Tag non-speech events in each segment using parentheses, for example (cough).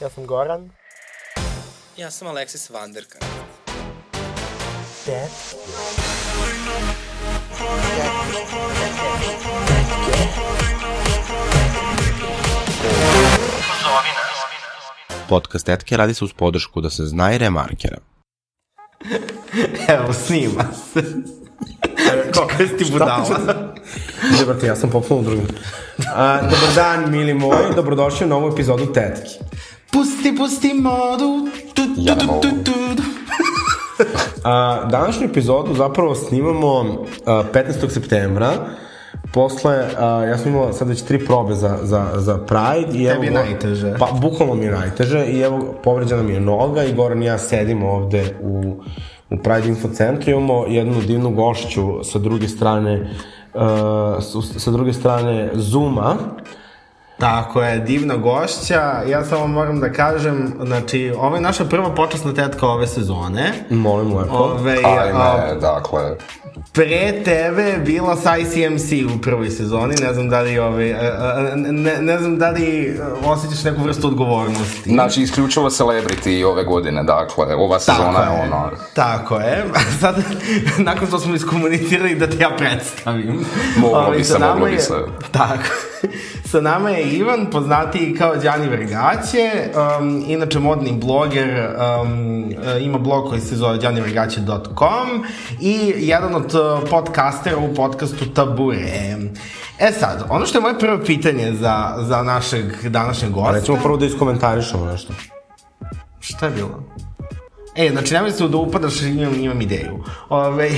Ja sam Goran. Ja sam Alexis Vanderkan. Dead. Podcast Etke radi se uz podršku da se zna i remarkera. (laughs) Evo, snima se. (laughs) Kako je ti budala? Da- Ide, brate, ja sam popolno drugim. Dobar dan, mili moji, dobrodošli u novu epizodu Tetki. Pusti, pusti modu. Tu, tu, ja tu, tu, tu, tu. (laughs) a, današnju epizodu zapravo snimamo a, 15. septembra. Posle, a, ja sam imao sad već tri probe za, za, za Pride. I Tebi je najteže. Pa, bukvalno mi je najteže i evo, povređena mi je noga i Goran i ja sedimo ovde u, u Pride Info centru. Imamo jednu divnu gošću sa druge strane, uh, sa druge strane Zuma. Uh, Tako je, divna gošća. Ja samo moram da kažem, znači, ovo je naša prva počasna tetka ove sezone. Molim lepo. Ove, Ajme, a, dakle, pre tebe je bila sa ICMC u prvoj sezoni, ne znam da li ovaj, e, e, ne, ne znam da li e, osjećaš neku vrstu odgovornosti. Znači, isključivo celebrity ove godine, dakle, ova sezona tako je, je ono... Tako je, (laughs) sad, nakon što smo iskomunicirali da te ja predstavim. Moglo ovaj, bi se, moglo bi se. (laughs) Tako, sa nama je Ivan, poznati kao Đani Vrgaće, um, inače modni bloger, um, ima blog koji se zove djanivrgaće.com i jedan od od e, podcastera u podkastu Tabure. E sad, ono što je moje prvo pitanje za, za našeg današnjeg gosta... Pa recimo prvo da iskomentarišemo nešto. Šta je bilo? E, znači, nemoj se da upadaš, imam, imam ideju. Ove,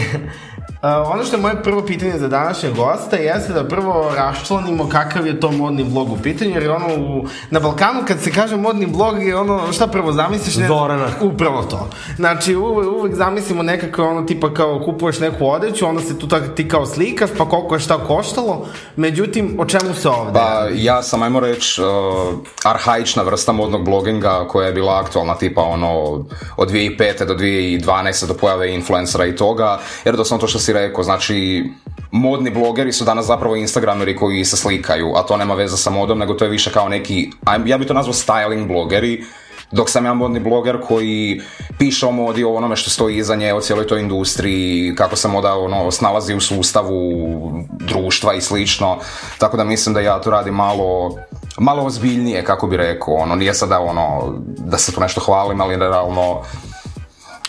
Uh, ono što je moje prvo pitanje za današnje gosta jeste da prvo raščlanimo kakav je to modni blog u pitanju, jer ono u, na Balkanu kad se kaže modni blog je ono, šta prvo zamisliš? Ne, Zorana. Upravo to. Znači uvek, uvek zamislimo nekako ono tipa kao kupuješ neku odeću, onda se tu tako ti kao slikaš, pa koliko je šta koštalo, međutim o čemu se ovde? Pa ja sam, ajmo reći, uh, arhaična vrsta modnog bloginga koja je bila aktualna tipa ono od 2005. do 2012. do pojave influencera i toga, jer to doslovno to što si rekao, znači modni blogeri su danas zapravo instagrameri koji se slikaju, a to nema veze sa modom, nego to je više kao neki, ja bih to nazvao styling blogeri, dok sam ja modni bloger koji piše o modi, o onome što stoji iza nje, o cijeloj toj industriji, kako se moda ono, snalazi u sustavu društva i slično, tako da mislim da ja to radim malo malo ozbiljnije, kako bi rekao, ono, nije sada ono, da se tu nešto hvalim, ali realno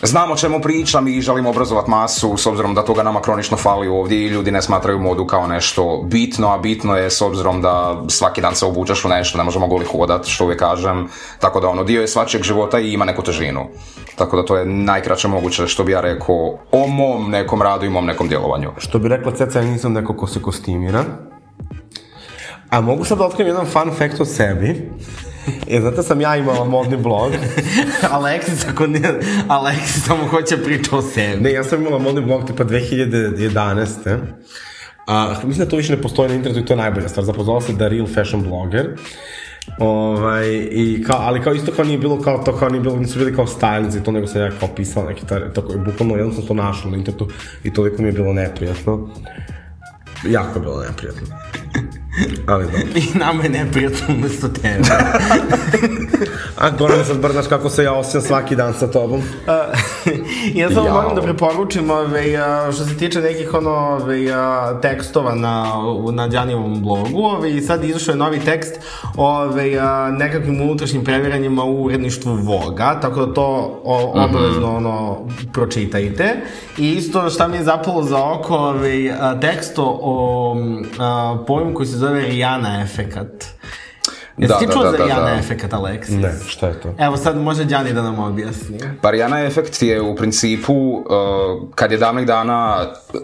Znamo čemu pričam i želimo obrazovat masu s obzirom da toga nama kronično fali ovdje i ljudi ne smatraju modu kao nešto bitno, a bitno je s obzirom da svaki dan se obučaš u nešto, ne možemo goli hodat, što uvijek kažem, tako da ono, dio je svačeg života i ima neku težinu. Tako da to je najkraće moguće što bi ja rekao o mom nekom radu i mom nekom djelovanju. Što bi rekla Ceca, ja nisam neko ko se kostimira. A mogu sad da otkrijem jedan fun fact o sebi. E, zato sam ja imala modni blog. (laughs) Aleksis, ako ne, Aleksis samo hoće priča o sebi. Ne, ja sam imala modni blog tipa 2011. A, mislim da to više ne postoji na internetu i to je najbolja stvar. Zapoznala se da Real Fashion Blogger. Ovaj, i kao, ali kao isto kao nije bilo kao to, kao nije bilo, nisu bili kao stylists i to, nego sam ja kao pisala neke tare, tako, bukvalno jednom sam to našao na internetu i toliko mi je bilo neprijatno. Jako je bilo neprijatno. (laughs) Ali dobro. (laughs) I nama je neprijatno umesto tebe. (laughs) A Goran, sad bar znaš kako se ja osjećam svaki dan sa tobom ja (laughs) samo moram da preporučim ove, ovaj, što se tiče nekih ono, ove, ovaj, tekstova na, na Đanijevom blogu. Ove, ovaj, I sad izašao je novi tekst ove, nekakvim unutrašnjim previranjima u uredništvu Voga, tako da to o, mhm. obavezno ono, pročitajte. I isto šta mi je zapalo za oko ove, tekst o, o pojmu koji se zove Rijana efekat. Da, Jesi da, ti čuo da, da, za Jana da. efekt, Aleksis? Ne, šta je to? Evo sad može Đani da nam objasni. Pa Rijana efekt je u principu, uh, kad je davnih dana uh,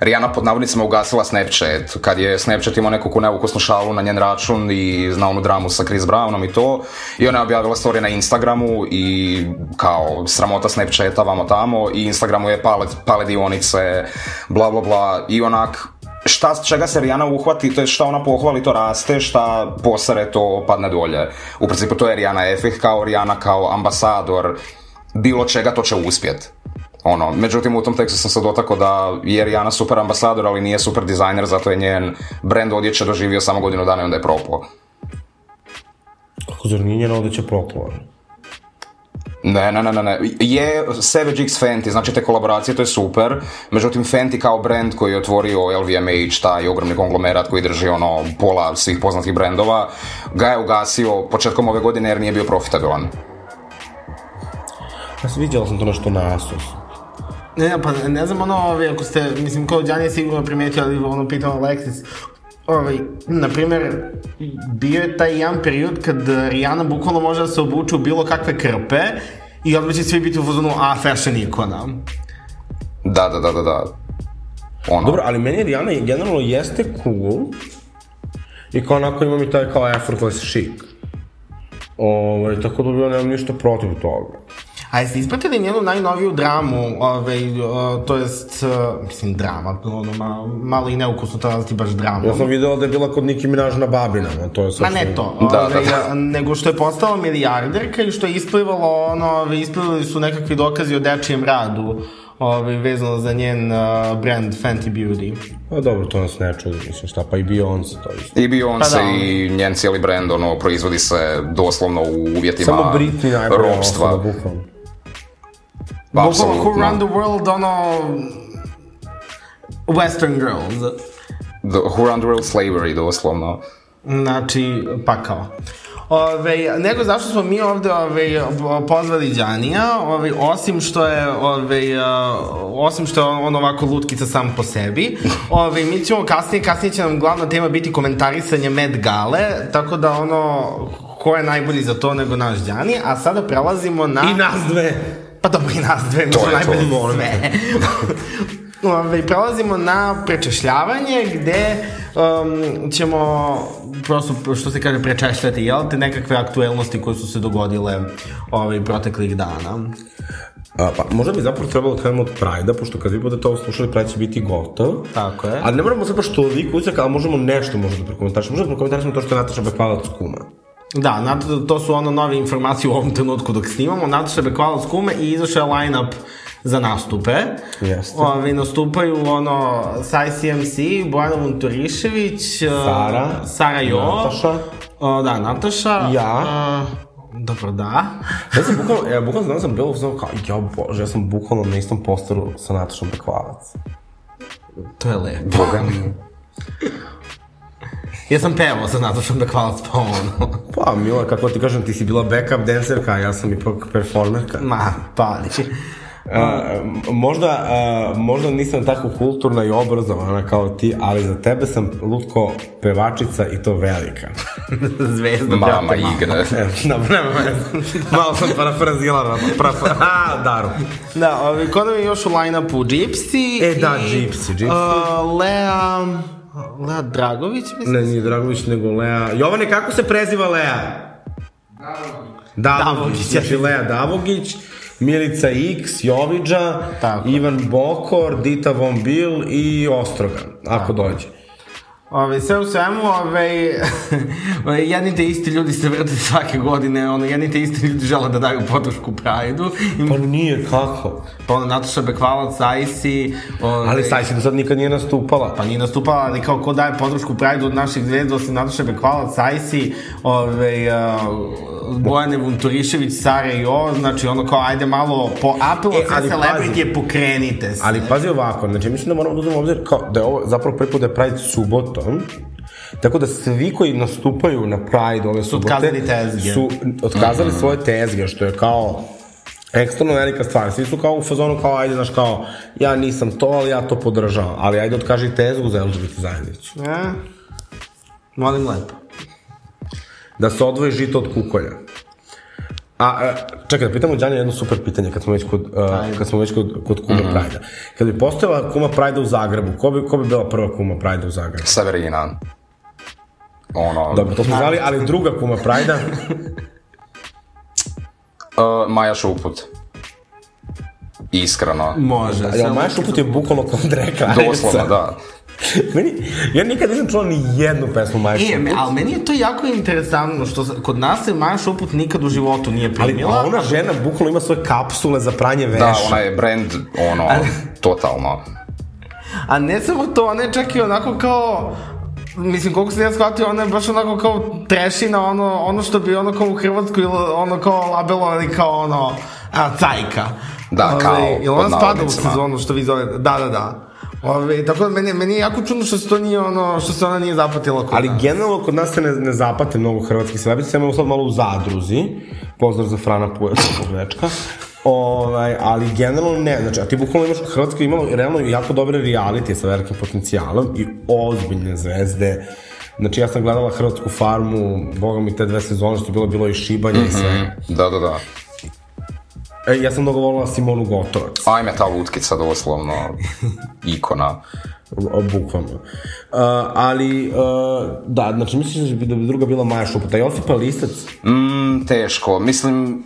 Rihanna pod navodnicima ugasila Snapchat, kad je Snapchat imao neku neukusnu šalu na njen račun i zna onu dramu sa Chris Brownom i to, i ona je objavila story na Instagramu i kao sramota Snapchata vamo tamo i Instagramu je pale, pale dionice, bla bla bla i onak šta, čega se Rijana uhvati, to je šta ona pohvali, to raste, šta posare, to padne dolje. U principu to je Rijana efek, kao Rijana kao ambasador, bilo čega to će uspjet. Ono, međutim u tom tekstu sam se dotakao da je Rijana super ambasador, ali nije super dizajner, zato je njen brand odjeće doživio samo godinu dana i onda je propao. Kako zar nije njena odjeća propala? Ne, ne, ne, ne, ne. Je Savage X Fenty, znači te kolaboracije, to je super. Međutim, Fenty kao brand koji je otvorio LVMH, taj ogromni konglomerat koji drži ono pola svih poznatih brendova, ga je ugasio početkom ove godine jer nije bio profitabilan. Ja sam vidjela sam to nešto na Asus. Ne, pa ne znam ono, ovi, ako ste, mislim, kao Đan je sigurno primijetio, ali ono pitao Alexis, Ovaj, na naprimjer, bio je taj jedan period kad Rihanna bukvalno može da se obuče u bilo kakve krpe i odmah će svi biti u fazonu, a, fashion ikona. Da, da, da, da, da. Ono. Dobro, ali meni Rihanna generalno jeste cool i kao onako imam i taj kao effortless chic. Ovaj, tako da ja nemam ništa protiv toga. A jeste ispratili njenu najnoviju dramu, ovaj, to jest, e, mislim, drama, ono, malo i neukusno to nazvati baš drama. Ja sam videla da je bila kod Niki Minaj na Babinama, to je sasvim... Ma ne to, da, ovaj, da, da. nego što je postala milijarderka i što je isplivalo, ono, ovaj, isplivali su nekakvi dokazi o dečijem radu ovaj, vezano za njen uh, brand Fenty Beauty. Pa dobro, to nas ne čudi, mislim šta, pa i Beyoncé to isto. I Beyoncé pa da, i njen cijeli brand, ono, proizvodi se doslovno u uvjetima Samo Britney najbolje Osoba, bukvalno. Pa, Bukvalno Who Run the World, ono... Western Girls. The, who Run the World Slavery, doslovno. Znači, pa kao. Ove, nego zašto smo mi ovde ove, pozvali Đanija, ove, osim što je ove, uh, osim što je on ovako lutkica sam po sebi, (laughs) ove, mi ćemo kasnije, kasnije će nam glavna tema biti komentarisanje Met Gale, tako da ono, ko je najbolji za to nego naš Đani, a sada prelazimo na... I nas dve! Pa dobro i nas dve, mi smo najbolji to. sve. (laughs) Ove, prelazimo na prečešljavanje gde um, ćemo prosto, što se kaže, prečešljati, jel te, nekakve aktuelnosti koje su se dogodile ove, proteklih dana? A, pa, možda bi zapravo trebalo da krenemo od Prajda, pošto kad vi budete ovo slušali, Prajda će biti gotov. Tako je. A ne moramo sad što vi uzak, ali možemo nešto možda da prokomentarišemo. Možda da prokomentarišemo to što je Nataša Bekvalac kuma. Da, nad, to su ono nove informacije u ovom trenutku dok snimamo. Nataša Bekvala s kume i izašao je line-up za nastupe. Jeste. Ovi, nastupaju ono, sa ICMC, Bojana Vunturišević, Sara, uh, Sara Jo, Nataša, uh, da, Nataša, ja, uh, Dobro, da. (laughs) ja sam bukvalno, ja bukvalno znam sam bilo znam kao, ja bože, ja sam bukvalno na istom posteru sa Natašom Bekvalac. To je lepo. Boga mi. (laughs) Ja sam pevao sa Natašom da hvala spao ono. (laughs) Pa, Mila, kako ti kažem, ti si bila backup dancerka, a ja sam ipak performerka. Ma, pali. Uh, možda, uh, možda nisam tako kulturna i obrazovana kao ti, ali za tebe sam lutko pevačica i to velika. (laughs) Zvezda. Mama brate, igra. (laughs) E, dobro, nema Malo sam parafrazila, parafra... A, daru. Da, kod nam je još u line-upu Gypsy. E, da, Gypsy, Gypsy. Uh, Lea... Lea Dragović, mislim? Ne, nije Dragović, nego Lea... Jovane, kako se preziva Lea? Davogić. Davogić, znači Lea Davogić. Milica X, Joviđa, Tako. Ivan Bokor, Dita Von Bil i Ostrogan, ako dođe. Ove, sve u svemu, (laughs) ove, jedni te isti ljudi se vrte svake godine, ono, jedni te isti ljudi žele da daju podršku Prajdu. Pa nije, kako? Pa ono, Nataša Bekvalac, Sajsi... Ove, ali Sajsi do sad nikad nije nastupala. Pa nije nastupala, ali kao ko daje podršku Prajdu od naših zvezda, osim Nataša Bekvalac, Sajsi, ove, a, e, Bojane Vunturišević, Sara i ovo, znači ono kao, ajde malo po apelu e, sa celebrity pokrenite se. Ali pazi ovako, znači mislim da moramo da uzmemo obzir kao da je ovo zapravo prvi da je Pride subot subotom. Tako da svi koji nastupaju na Pride ove su subote... Otkazali tezge. Su otkazali mm -hmm. svoje tezge, što je kao ekstremno velika stvar. Svi su kao u fazonu kao, ajde, znaš, kao, ja nisam to, ali ja to podržavam. Ali ajde, otkaži tezgu za LGBT zajednicu. Ja, e, molim lepo. Da se odvoji žito od kukolja. A, čekaj, da pitamo Đanja jedno super pitanje kad smo već kod, uh, kad smo već kod, kod Kuma mm -hmm. Prajda. Kad bi postojala Kuma Prajda u Zagrebu, ko bi, ko bi bila prva Kuma Prajda u Zagrebu? Severina. Ono... Dobro, to smo znali, ali druga Kuma Prajda? uh, (laughs) (laughs) e, Maja Šuput. Iskreno. Može. Ja, Maja Šuput je bukvalno kao dreka. (laughs) Doslovno, da. (laughs) meni, ja nikad nisam čuo ni jednu pesmu Maja Šuput. E, ali meni je to jako interesantno, što kod nas se Maja Šuput nikad u životu nije primila. Ali ona žena bukvalno ima svoje kapsule za pranje veša. Da, ona je brand, ono, totalno. A ne samo to, ona je čak i onako kao mislim, koliko sam ja shvatio, ona je baš onako kao trešina, ono, ono što bi ono kao u Hrvatskoj, ono kao labelo, labelovali kao ono, a, cajka. Da, ovaj, kao, Ili ona spada u sezonu što vi zove, da, da, da. Ove, tako da meni, meni je jako čudno što se to nije ono, što se ona nije zapatila kod Ali nas. generalno kod nas se ne, ne zapate mnogo hrvatskih celebrity, sam sad malo u zadruzi, pozdrav za Frana Pujevskog dečka, Ovaj, ali generalno ne, znači, a ti bukvalno imaš, Hrvatska imala realno jako dobre reality sa velikim potencijalom i ozbiljne zvezde, Znači, ja sam gledala Hrvatsku farmu, boga mi te dve sezone što je bilo, bilo i šibanje mm -hmm. i sve. Mhm, da, da, da. E, ja sam mnogo volila Simonu Gotovac. Ajme ta lutkica doslovno (laughs) ikona. Bukvalno. Uh, ali, uh, da, znači misliš da bi da druga bila Maja Šuputa. Josipa Listac? Mm, teško. Mislim,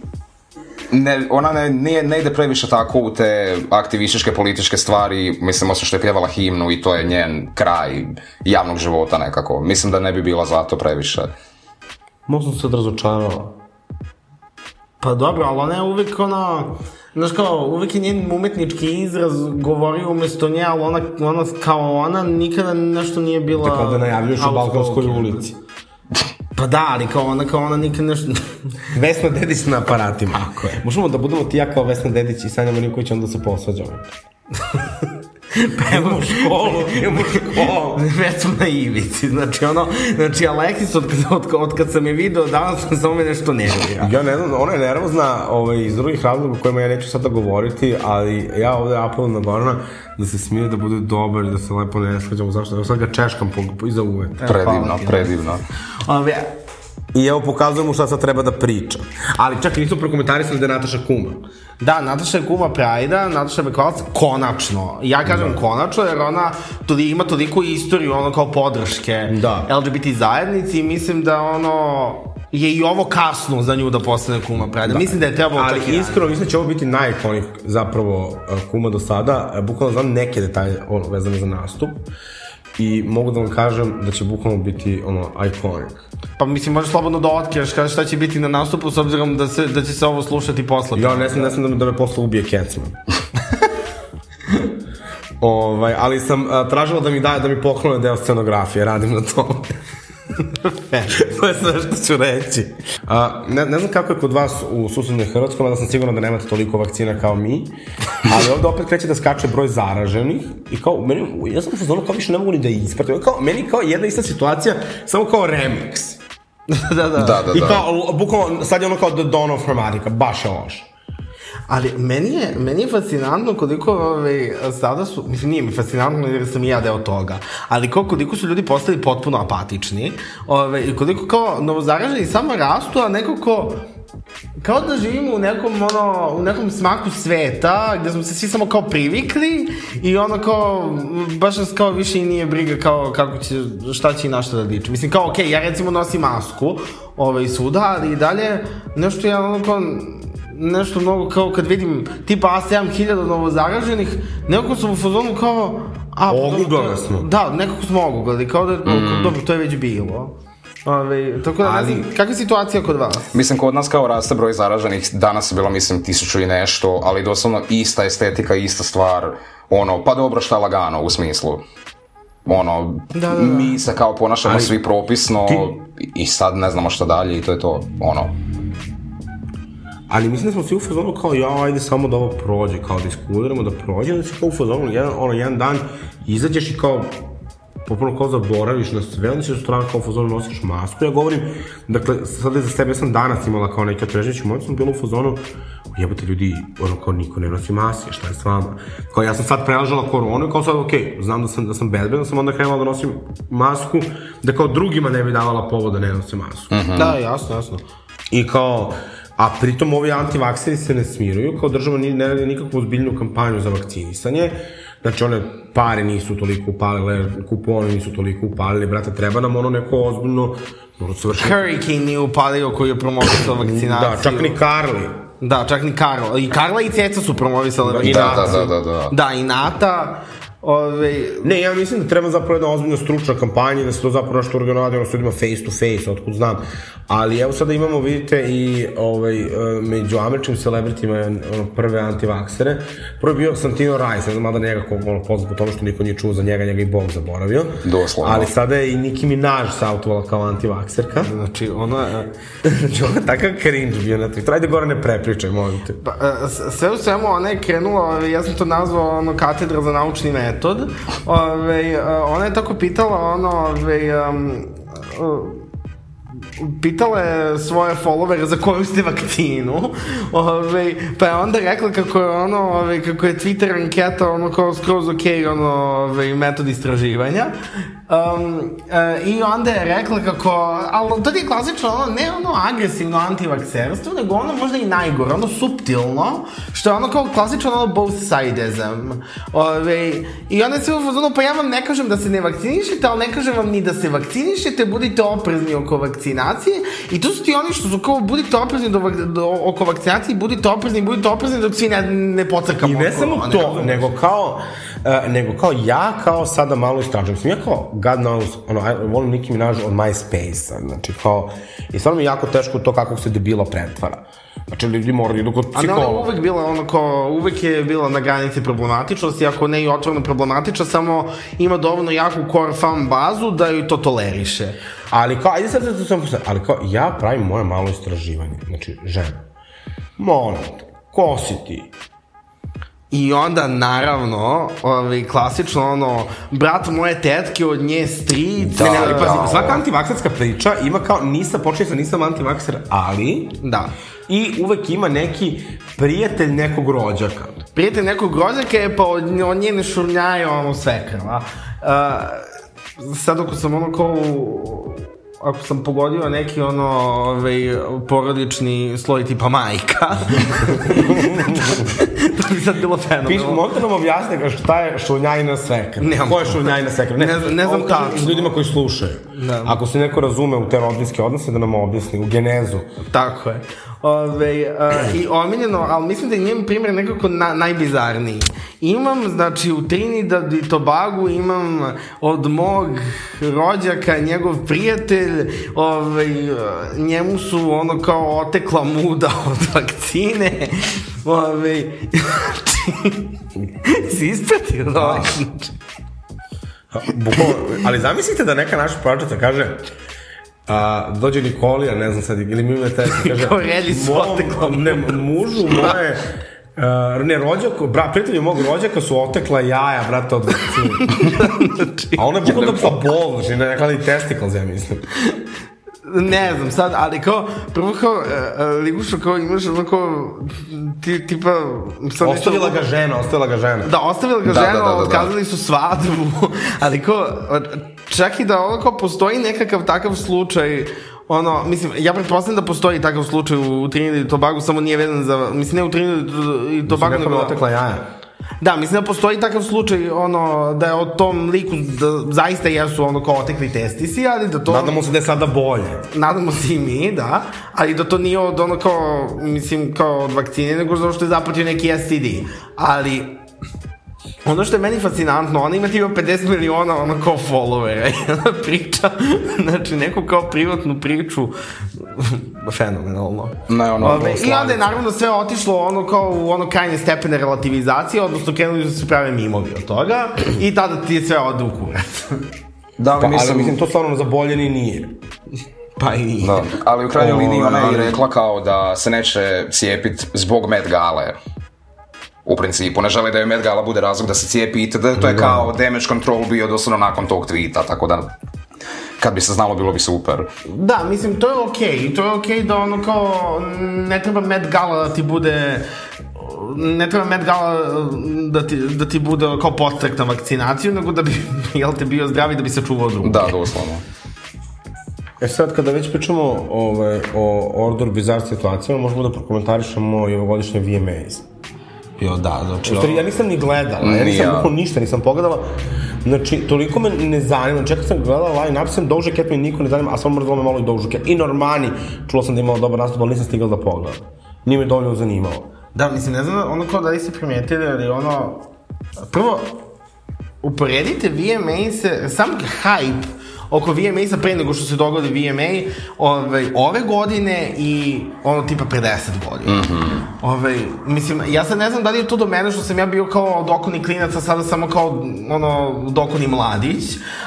ne, ona ne, ne, ne ide previše tako u te aktivističke političke stvari, mislim, osim što je pjevala himnu i to je njen kraj javnog života nekako. Mislim da ne bi bila zato previše. Možda sam se razočarala. Pa dobro, ali ona je uvek ona, znaš kao, uvek je njen umetnički izraz govorio umesto nje, ali ona, ona kao ona nikada nešto nije bila... Tako da najavljuš u Balkanskoj ulici. Pa da, ali kao ona, kao ona nikad nešto... (laughs) Vesna Dedić na aparatima. Tako je. Možemo da budemo ti ja kao Vesna Dedić i Sanja Marinković, onda se posvađamo. (laughs) (laughs) pa imamo školu, imamo školu. Već (laughs) smo na ivici, znači ono, znači Aleksis od, od, od kad sam je video danas sam samo me nešto nervira. Ja ne znam, ona je nervozna ovaj, iz drugih razloga kojima ja neću sada govoriti, ali ja ovde apelujem na Gorana da se smije, da bude dobar, da se lepo ne svađamo, zašto? Evo sad ga češkam po, po, iza uve. Predivno, predivno. Ove, I evo pokazujem mu šta sad treba da priča. Ali čak i nismo prokomentarisali da je Nataša kuma. Da, Nataša je kuma Prajda, Nataša je Bekvalac, konačno. Ja kažem da. konačno, jer ona toli, ima toliko istoriju, ono kao podrške da. LGBT zajednici i mislim da ono je i ovo kasno za nju da postane kuma Prajda. Da. Mislim da je trebalo Ali čak i iskreno, mislim da će ovo biti najikonijih zapravo e, kuma do sada. E, bukvalno znam neke detalje ono, vezane za nastup. Uh, i mogu da vam kažem da će bukvalno biti ono iconic. Pa mislim možeš slobodno da otkriješ kada šta će biti na nastupu s obzirom da, se, da će se ovo slušati posle. Ja ne znam, ne znam da da me posle ubije Kecman. (laughs) ovaj, ali sam a, tražila da mi daje da mi poklone deo scenografije, radim na tome. (laughs) to je sve što ću reći. A, ne, ne znam kako je kod vas u susednoj Hrvatskoj, da sam siguran da nemate toliko vakcina kao mi, ali ovde opet kreće da skače broj zaraženih i kao, meni, ja sam se znalo kao više ne mogu ni da ispratim. Kao, meni kao jedna ista situacija, samo kao remix. da, da. da, da, da. I kao, bukvalno, sad je ono kao The Dawn of Harmonica, baš je loše. Ali meni je, meni je fascinantno koliko ove, ovaj, sada su, mislim nije mi fascinantno jer da sam i ja deo toga, ali koliko, koliko su ljudi postali potpuno apatični ovaj, i koliko kao novozaraženi samo rastu, a nekako kao da živimo u nekom, ono, u nekom smaku sveta, gde smo se svi samo kao privikli i ono kao, baš nas kao više i nije briga kao kako će, šta će i na šta da liči. Mislim kao, okej, okay, ja recimo nosim masku, ovaj, svuda, ali i dalje, nešto ja ono kao, nešto mnogo kao kad vidim, tipa ja sam novo zaraženih, nekako sam u fazonu kao... A, pa oguglali smo. Da, nekako smo oguglali, kao da, mm. dobro, to je već bilo. Ove, tako da, Ali, ne znam, kakva je situacija kod vas? Mislim, kod nas kao raste broj zaraženih, danas je bilo, mislim, tisuću i nešto, ali doslovno ista estetika, ista stvar, ono, pa dobro šta lagano, u smislu ono, da, da, da. mi se kao ponašamo Ali, svi propisno ti... i sad ne znamo šta dalje i to je to, ono. Ali mislim da smo svi u fazonu kao, ja, ajde samo da ovo prođe, kao da iskudiramo, da prođe, da si kao u fazonu, jedan, ono, jedan dan izađeš i kao, potpuno kao zaboraviš na sve, onda si sutra kao fazonu nosiš masku. Ja govorim, dakle, sad za sebe sam danas imala kao neke trežnjeće, moja sam bila u fazonu, jebote ljudi, ono kao niko ne nosi maske, šta je s vama? Kao ja sam sad prelažala koronu i kao sad, okej, okay, znam da sam, da sam bezbedan, sam onda krenula da nosim masku, da kao drugima ne bi davala povoda da ne nosim masku. Uh mhm. -huh. Da, jasno, jasno. I kao, A pritom ovi antivakseri se ne smiruju, kao država ne radi nikakvu ozbiljnu kampanju za vakcinisanje. Znači, one pare nisu toliko upalile, kupone nisu toliko upalile, brate, treba nam ono neko ozbiljno, mora se vršiti. Hurricane nije upalio koji je promovisao da, vakcinaciju. Da, čak ni Karli. Da, čak ni Karla. I Karla i Ceca su promovisale da, vakcinaciju. da, da, da, da. Da, i Nata. Ove... Ne, ja mislim da treba zapravo jedna ozbiljna stručna kampanja, da se to zapravo nešto organizuje, ono da ljudima face to face, otkud znam. Ali evo sada imamo, vidite, i ovaj, e, među američkim celebritima ono, prve antivaksere. Prvo je bio Santino Rice, ne znam mada njega kog ono poznat po tome što niko nije čuo za njega, njega i Bog zaboravio. Doslovno. Ali sada je i Nicki Minaj sautovala kao antivakserka. Znači, ona... E, znači, ona takav cringe bio na Twitteru. Ajde gore ne prepričaj, molim te. Pa, e, sve u svemu, ona je krenula, ovaj, ja sam to nazvao ono, katedra za naučni med metod, ove, e, ona je tako pitala, ono, ove, um, e, pitala je svoje followere za koju ste vakcinu, ove, pa je onda rekla kako je ono, ove, kako je Twitter anketa ono kao skroz ok, ono, ove, metod istraživanja, Um, uh, I onda je rekla kako, ali to ti je klasično, ono, ne ono agresivno antivakserstvo, nego ono možda i najgore, ono subtilno, što je ono kao klasično ono both sidesm. Ove, I onda je sve u fazonu, pa ja vam ne kažem da se ne vakcinišete, ali ne kažem vam ni da se vakcinišete, budite oprezni oko vakcinacije. I tu su ti oni što su kao, budite oprezni do, do, oko vakcinacije, budite oprezni, budite oprezni dok svi ne, ne pocrkamo. I ne samo to, nego kao, Uh, nego kao ja kao sada malo istražujem. Mislim, ja kao, God knows, ono, ja volim Nicki Minaj od MySpace-a, znači kao, i stvarno mi jako teško to kako se debila pretvara. Znači, ljudi moraju idu kod da, psihologa. Ali ona uvek bila kao, uvek je bila na granici problematičnosti, ako ne i otvorno problematična, samo ima dovoljno jaku core fan bazu da ju to toleriše. Ali kao, ajde sad, sad, sad, sad, sad ali kao, ja pravim moje malo istraživanje, znači, žena. Molim te, ko si ti? I onda, naravno, ovaj, klasično, ono, brat moje tetke od nje stric. Da, ne, ne, ali, da. pazi, da, svaka antivaksarska priča ima kao, nisam, počinje sa nisam antivaksar, ali... Da. I uvek ima neki prijatelj nekog rođaka. Prijatelj nekog rođaka je pa od, od njene šurnjaje ono sve krva. Uh, sad ako sam ono kao ako sam pogodio neki ono ovaj, porodični sloj tipa majka (laughs) (laughs) bi (laughs) sad bilo fenomenalno. Piš, možda nam objasne šta je šunjajna sekra? Nemam. Ko je šunjajna sekra? Ne, ne, ne znam tačno. Ljudima koji slušaju. Ne. Ako se neko razume u te rodinske odnose, da nam objasni, u genezu. Tako je. Ove, a, e, I omiljeno, ali mislim da je njem primjer nekako na, najbizarniji. Imam, znači, u Trinidad i Tobagu imam od mog rođaka, njegov prijatelj, ove, njemu su ono kao otekla muda (laughs) od vakcine Ove, si ispratio da ovaj ali zamislite da neka naša pročeta kaže a, dođe Nikolija, ne znam sad, ili mi imate, kaže, mom, ne, mužu moje, Uh, ne, rođak, bra, prijatelju mog rođaka su otekla jaja, brate, od vakcine. A ona je bukvalno da bol, žena, nekada i testicles, ja mislim ne znam sad, ali kao, prvo kao, uh, Liguša kao imaš ono kao, ti, tipa... Sad ostavila ga žena, ostavila ga žena. Da, ostavila ga da, da žena, da, da, da, otkazali su svadbu, (laughs) ali kao, čak i da ono kao postoji nekakav takav slučaj, ono, mislim, ja pretpostavljam da postoji takav slučaj u Trinidad i Tobago, samo nije vezan za, mislim, ne u Trinidad i Tobago, da nego... Nekome otekla jaja. Da, mislim da postoji takav slučaj, ono, da je o tom liku da, zaista jesu ono kao otekli testisi, ali da to... Nadamo se da je sada bolje. Nadamo se i mi, da, ali da to nije od ono kao, mislim, kao od vakcine, nego zato što je zapatio neki STD. Ali, Ono što je meni fascinantno, ona ima tipa 50 miliona, ono kao followera i (laughs) priča, znači neku kao privatnu priču, fenomenalno. Ne, ono, Ove, I onda je naravno sve otišlo ono kao u ono krajnje stepene relativizacije, odnosno krenuli su da se prave mimovi od toga i tada ti sve ode u kurac. Da, ali, pa, mislim, ali mislim, to stvarno za bolje ni nije. Pa i nije. Da, ali u krajnjoj ovaj, liniji ona je rekla kao da se neće cijepit zbog Met Gale u principu ne žele da je Met Gala bude razlog da se cijepi itd. To je da. kao damage control bio doslovno nakon tog tweeta, tako da kad bi se znalo bilo bi super. Da, mislim, to je okej, okay. to je okej okay da ono kao, ne treba Met Gala da ti bude ne treba Met Gala mm, da ti, da ti bude kao postrek na vakcinaciju, nego da bi, (laughs) jel te, bio zdravi da bi se čuvao od druge. Da, doslovno. E sad, kada već pričamo ovaj, o Order Bizarre situacijama, možemo da prokomentarišemo i ovogodišnje VMAs. Jo, da, znači... U stvari, ja nisam ni gledala, ja nisam ja. ništa, nisam pogledala. Znači, toliko me ne zanima, znači, čekao sam da gledala line-up, sam Doja Cat me niko ne zanima, a samo mrzlo me malo i Doja Cat. I Normani, čulo sam da imala dobar nastup, ali nisam stigala da pogledam. Nije me dovoljno zanimalo. Da, mislim, ne znam, ono kao da li ste primetili, ali ono... Prvo, uporedite VMA-se, sam hype oko VMA-sa pre nego što se dogodi VMA ove, ovaj, ove godine i ono tipa pre 10 godina. Mm -hmm. ove, ovaj, mislim, ja sad ne znam da li je to do mene što sam ja bio kao dokoni klinac, a sada samo kao ono, dokoni mladić,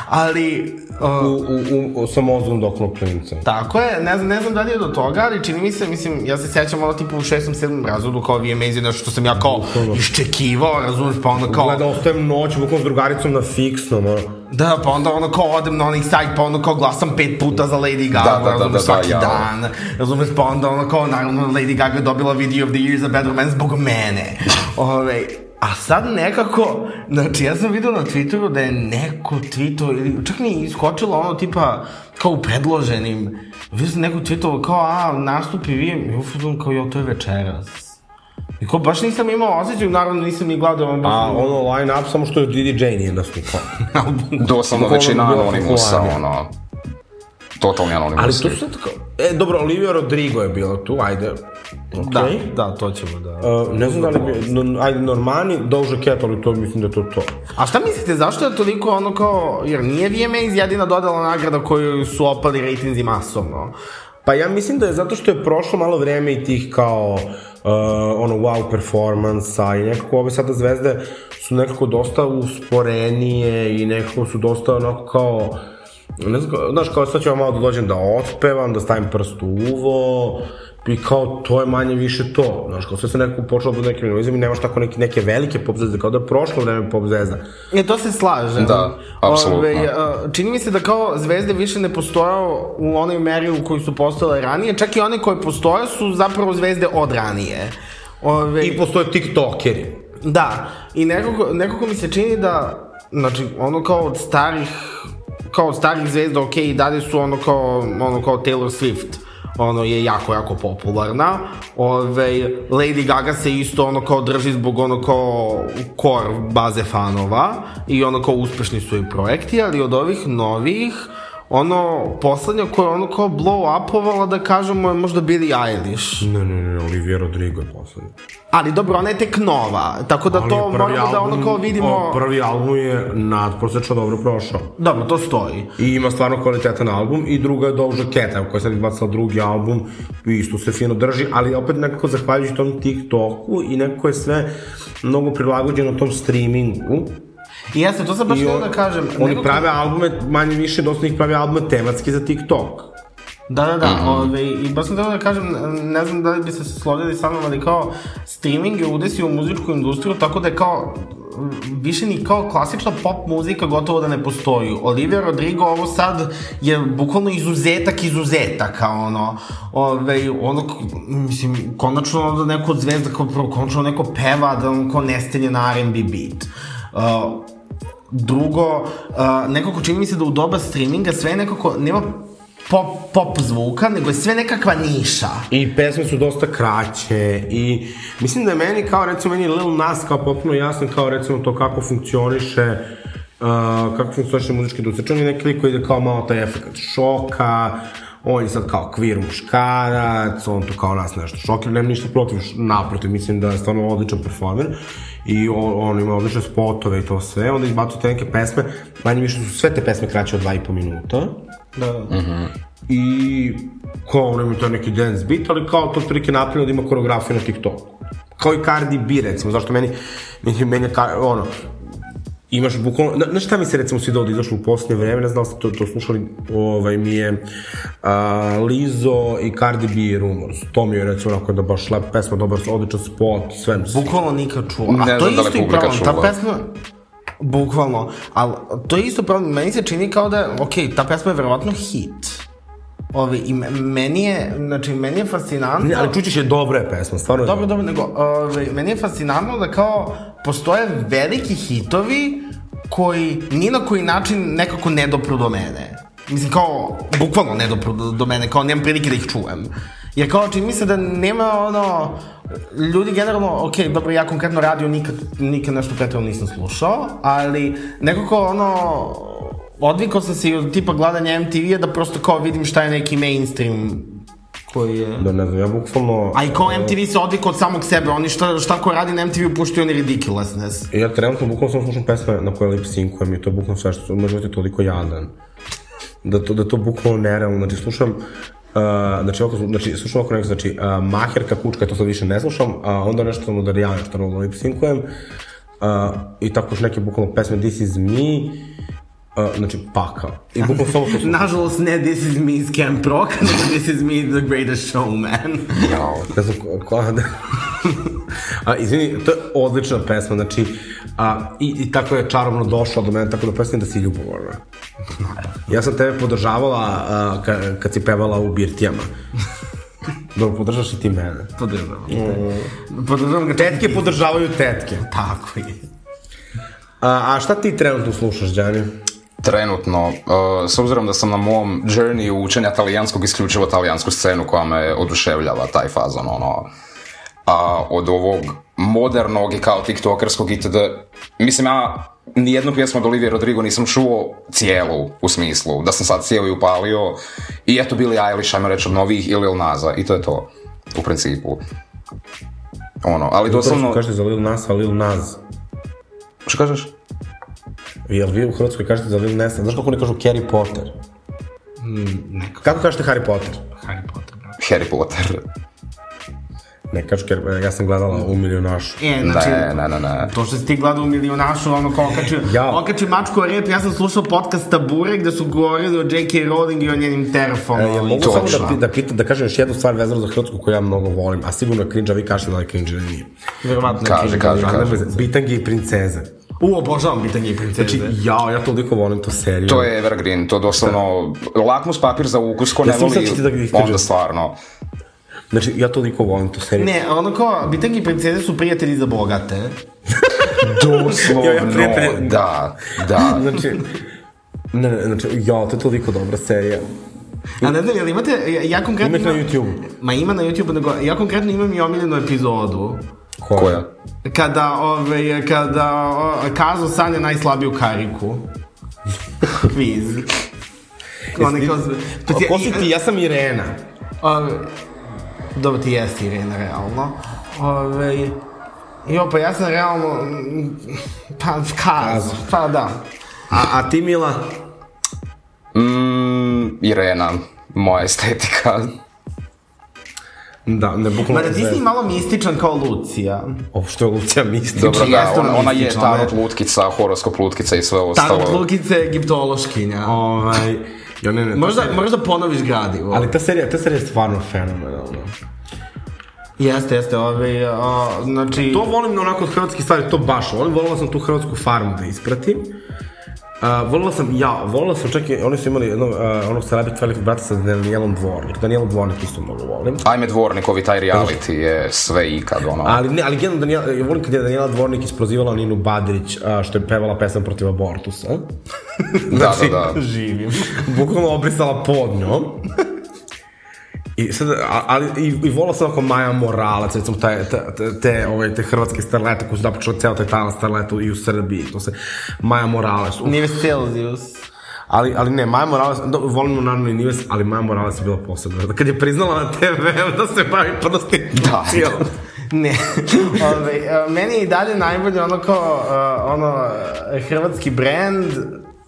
ali... Uh, u, u, u, sa mozom dokonu klinca. Tako je, ne znam, ne znam da li je do toga, ali čini mi se, mislim, ja se sećam ono tipa u šestom, sedmom razredu kao VMA-zi, što sam ja kao iščekivao, razumeš, pa ono kao... Gledao ostajem noć, bukom s drugaricom na fiksnom, ono. Da, pa onda ono kao odem na onaj sajt, pa ono kao glasam pet puta za Lady Gaga, da, da, da razumeš, da, da, svaki da, ja. dan, razumeš, pa onda ono kao, naravno, Lady Gaga dobila Video of the Year za Bad Romance zbog mene. (laughs) Ove, ovaj, A sad nekako, znači ja sam vidio na Twitteru da je neko tweeto, ili čak mi iskočilo ono tipa kao u predloženim, vidio sam neko tweetovo kao, a, nastupi vi, i ufudom kao, jo, to je večeras. Niko, baš nisam imao osjećaj, naravno nisam ni gledao. Baš A, nisam... ono line-up, samo što je Didi J nije nastupao. Doslovno većina anonimusa, ono, totalni anonimus. Ali to su tako... E, dobro, Olivia Rodrigo je bila tu, ajde. Okay. Da, da, to ćemo, da. Uh, ne znam da li bi, no, ajde, Normani, Doja Cat, ali to mislim da je to to. A šta mislite, zašto je toliko ono kao, jer nije iz jedina dodala nagrada koju su opali rejtinzi masovno? Pa ja mislim da je zato što je prošlo malo vreme i tih kao Uh, ono wow performansa i nekako ove sada zvezde su nekako dosta usporenije i nekako su dosta onako kao ne znam, znaš kao sad ću ja malo da dođem da otpevam, da stavim prst u uvo, i kao to je manje više to. Znaš, kao sve se nekako počelo da nekim analizom i nemaš tako neke, neke velike pop zvezde, kao da je prošlo vreme pop zvezda. E, to se slaže. Da, ovaj, apsolutno. Ove, čini mi se da kao zvezde više ne postoje u onoj meri u kojoj su postojale ranije, čak i one koje postoje su zapravo zvezde od ranije. Ove, I postoje tiktokeri. Da, i nekako, nekako mi se čini da, znači, ono kao od starih kao od starih zvezda, okej, okay, dalje su ono kao, ono kao Taylor Swift ono je jako, jako popularna. Ovaj Lady Gaga se isto ono kao drži zbog ono kao core baze fanova i ono kao uspešni su i projekti, ali od ovih novih ono, poslednja koja je ono kao blow-upovala, da kažemo, je možda Billie Eilish. Ne, ne, ne, Olivia Rodrigo je poslednja. Ali dobro, ona je tek nova, tako da Ali to moramo album, da ono kao vidimo... O, prvi album je nadprosečno dobro prošao. Dobro, to stoji. I ima stvarno kvalitetan album i druga je Doja Keta, koja sad izbacila drugi album i isto se fino drži, ali opet nekako zahvaljujući tom TikToku i nekako je sve mnogo prilagođeno tom streamingu I jeste, to sam baš on, da kažem. Oni prave kako... albume, manje više, dosta ih prave albume tematski za TikTok. Da, da, da, mm -hmm. ove, ovaj, i baš sam teo da kažem, ne znam da li bi se slovljali sa mnom, ali kao streaming je udesio muzičku industriju, tako da je kao više ni kao klasična pop muzika gotovo da ne postoji. Olivia Rodrigo ovo sad je bukvalno izuzetak izuzetaka, ono. Ove, ovaj, ono, mislim, konačno onda neko zvezda, kao, konačno neko peva da on kao nestenje na R&B beat. Uh, Drugo, uh, nekako čini mi se da u doba streaminga sve je nekako, nema pop, pop zvuka, nego je sve nekakva niša. I pesme su dosta kraće i mislim da je meni kao recimo meni Lil Nas kao potpuno jasno kao recimo to kako funkcioniše uh, kako funkcioniše muzički industrija. Znači, Čujem neki lik koji ide kao malo taj efekt šoka, uh, on je sad kao kvir muškarac, on tu kao nas nešto šokira, nemam ništa protiv, naprotiv, mislim da je stvarno odličan performer i on, on ima odlične spotove i to sve, onda izbacuje te neke pesme, manje više su sve te pesme kraće od 2,5 minuta. Da. Uh da. mhm. -huh. I kao on ima to neki dance beat, ali kao to otprilike napravljeno da ima koreografiju na TikToku kao i Cardi B recimo, zašto meni, meni, meni ono, imaš bukvalno, na, na šta mi se recimo svi ovde da izašlo u posljednje vreme, ne znam da ste to, to slušali, ovaj mi je a, Lizo i Cardi B Rumors, to mi je recimo onako da baš lepa pesma, dobar, odličan spot, sve mi Bukvalno nikad čuo, a ne to je da isto i problem, čula. ta pesma, bukvalno, ali to je isto problem, meni se čini kao da, ok, ta pesma je verovatno hit, Ove, i meni je, znači, meni je fascinantno... Ne, ali Čučić je dobra je pesma, stvarno dobro, je dobra. Dobro, nego, ove, meni je fascinantno da kao postoje veliki hitovi koji ni na koji način nekako ne dopru do mene. Mislim, kao, bukvalno ne dopru do, do mene, kao nemam prilike da ih čujem. Jer kao, čini mi se da nema ono, ljudi generalno, ok, dobro, ja konkretno radio nikad, nikad nešto pretredno nisam slušao, ali nekako ono, odvikao sam se i od tipa gledanja MTV-a da prosto kao vidim šta je neki mainstream koji je... Da ne znam, ja bukvalno... A i kao MTV se odvika od samog sebe, oni šta, šta ko radi na MTV-u puštaju oni ridiculousness. E, ja trenutno bukvalno sam slušam pesme na koje lip sinkujem i to bukvalno sve što moj život toliko jadan. Da to, da to bukvalno nerealno, znači slušam Uh, znači, ovako, znači, slušam ovako nekako, znači, uh, Maherka, Kučka, to sad više ne slušam, a onda nešto ono Darijana, što ono lip sinkujem, uh, i tako još neke bukvalno pesme This is me, Uh, znači, pakao. I (laughs) bukvalo samo to Nažalost, ne This is me is Camp Rock, (laughs) nego This is me the greatest showman. Jao, ne znam koja... (laughs) a, izvini, to je odlična pesma, znači, a, i, i tako je čarobno došla do mene, tako da pesma da si ljubomorna. Ja sam tebe podržavala a, ka, kad si pevala u Birtijama. Dobro, podržaš i ti mene. Podržavam. Mm. Podržavam ga. Tetke podržavaju tetke. Tako je. A, a šta ti trenutno slušaš, Đani? trenutno, uh, s obzirom da sam na mom journey učenja talijanskog, isključivo talijansku scenu koja me oduševljava, taj fazon, ono, a od ovog modernog i kao tiktokerskog itd. Mislim, ja nijednu pjesmu od Olivia Rodrigo nisam čuo cijelu, u smislu, da sam sad cijelu i upalio i eto bili Eilish, ajmo reći od novih ili Lil Naza i to je to, u principu. Ono, ali doslovno... Kažete za Lil Nas, a Lil Naz. Što kažeš? Jel vi u Hrvatskoj kažete za da Will Neston? Znaš kako oni kažu Harry Potter? Mm, nekako. Kako kažete Harry Potter? Harry Potter, brate. Da. Harry Potter. Ne, kažu, jer ja sam gledala u Milionašu. E, znači, da, na, na, na. to što si ti gledala u Milionašu, ono kao okačio, ja. okačio mačko rep, ja sam slušao podcast Tabure gde su govorili o J.K. Rowling i o njenim terafom. E, ja mogu samo da, da, pita, da kažem još jednu stvar vezano za Hrvatsku koju ja mnogo volim, a sigurno je cringe, a vi kažete da je cringe ili nije. Verovatno je cringe. Kaže, kaže, kaže. Bitangi i princeze. U, obožavam pitanje i princeze. Znači, ja, ja toliko volim tu seriju. To je Evergreen, to doslovno... Da. Lakmus papir za ukus, ko ne ja voli, da onda stvarno. Znači, ja toliko volim tu seriju. Ne, ono kao, bitangi i princeze su prijatelji za bogate. (laughs) Doslovno, ja, ja prijatelj... da, da. da. (laughs) Znači, ne, ne, znači, ja, to je toliko dobra serija. A ne znam, jel imate, ja, ja konkretno... Imate na YouTube. Ma ima na YouTube, nego ja konkretno imam i omiljenu epizodu Koja? Kada, ove, kada o, Kazo sanja najslabiju kariku. Kviz. (laughs) Ona kao... Pa ti, ko si ti? Ja sam Irena. Ove, dobro, ti jesi Irena, realno. Ove, jo, pa ja sam realno... (laughs) Pa, Kazo. Pa, da. A, a ti, Mila? Mm, Irena. Moja estetika. Da, ne bukvalno. Mada Disney je malo mističan kao Lucija. O, što je Lucija mistična? Dobro, da, ona, ona je Tarot Lutkica, horoskop Lutkica i sve ostalo. Tarot Lutkica je egiptološkinja. Ovaj, jo, ne, ne, možda, serija... možda ponoviš gradivo. Ali ta serija, ta serija je stvarno fenomenalna. Jeste, jeste, ovaj, a, znači... To volim na onako hrvatski stvari, to baš volim, volila sam tu hrvatsku farmu da ispratim. Uh, volila sam, ja, volila sam, čak i, oni su imali jedno, uh, onog celebit velikog brata sa Danielom Dvornik. Danielom Dvornik isto mnogo volim. Ajme Dvornik, ovi taj reality je sve ikad, ono. Ali ne, ali generalno, Daniela, ja volim kad je Daniela Dvornik isprozivala Ninu Badrić, uh, što je pevala pesam protiv abortusa. (laughs) da, da, da. Znači, živim. Bukvalno obrisala pod njom. I sad, ali i, i volao sam ako Maja Moralac, recimo taj, te, te, ovaj, te hrvatske starlete koji su napočeli ceo taj talan starleta i u Srbiji, to se, Maja Moralac. Uh. Celsius. Ali, ali ne, Maja Morales, da, volim naravno i Nives, ali Maja Morales je bila posebna. Da kad je priznala na TV da se bavi prostitucijom. Da. da. ne, (laughs) Ove, meni je i dalje najbolje ono kao, ono, e, hrvatski brand,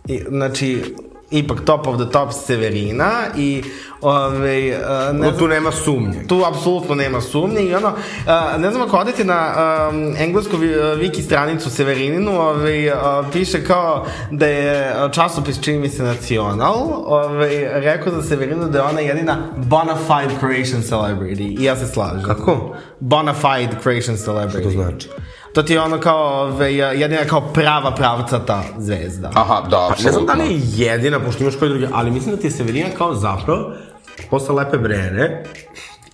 I, znači, ipak top of the top Severina i ove, ovaj, eh, ne no, tu nema sumnje. Tu apsolutno nema sumnje i ono, eh, ne znam ako odete na um, englesku wiki stranicu Severininu, ove, ovaj, piše kao da je časopis čini mi se nacional, ove, ovaj, rekao za Severinu da je ona jedina bona fide creation celebrity i ja se slažem. Kako? Bona fide creation celebrity. Što to znači? To ti je ono kao, ove, ovaj, jedina kao prava pravcata zvezda. Aha, da, apsolutno. Pa, ne znam da li je jedina, pošto imaš koji drugi, ali mislim da ti je Severina kao zapravo, posle Lepe Brene,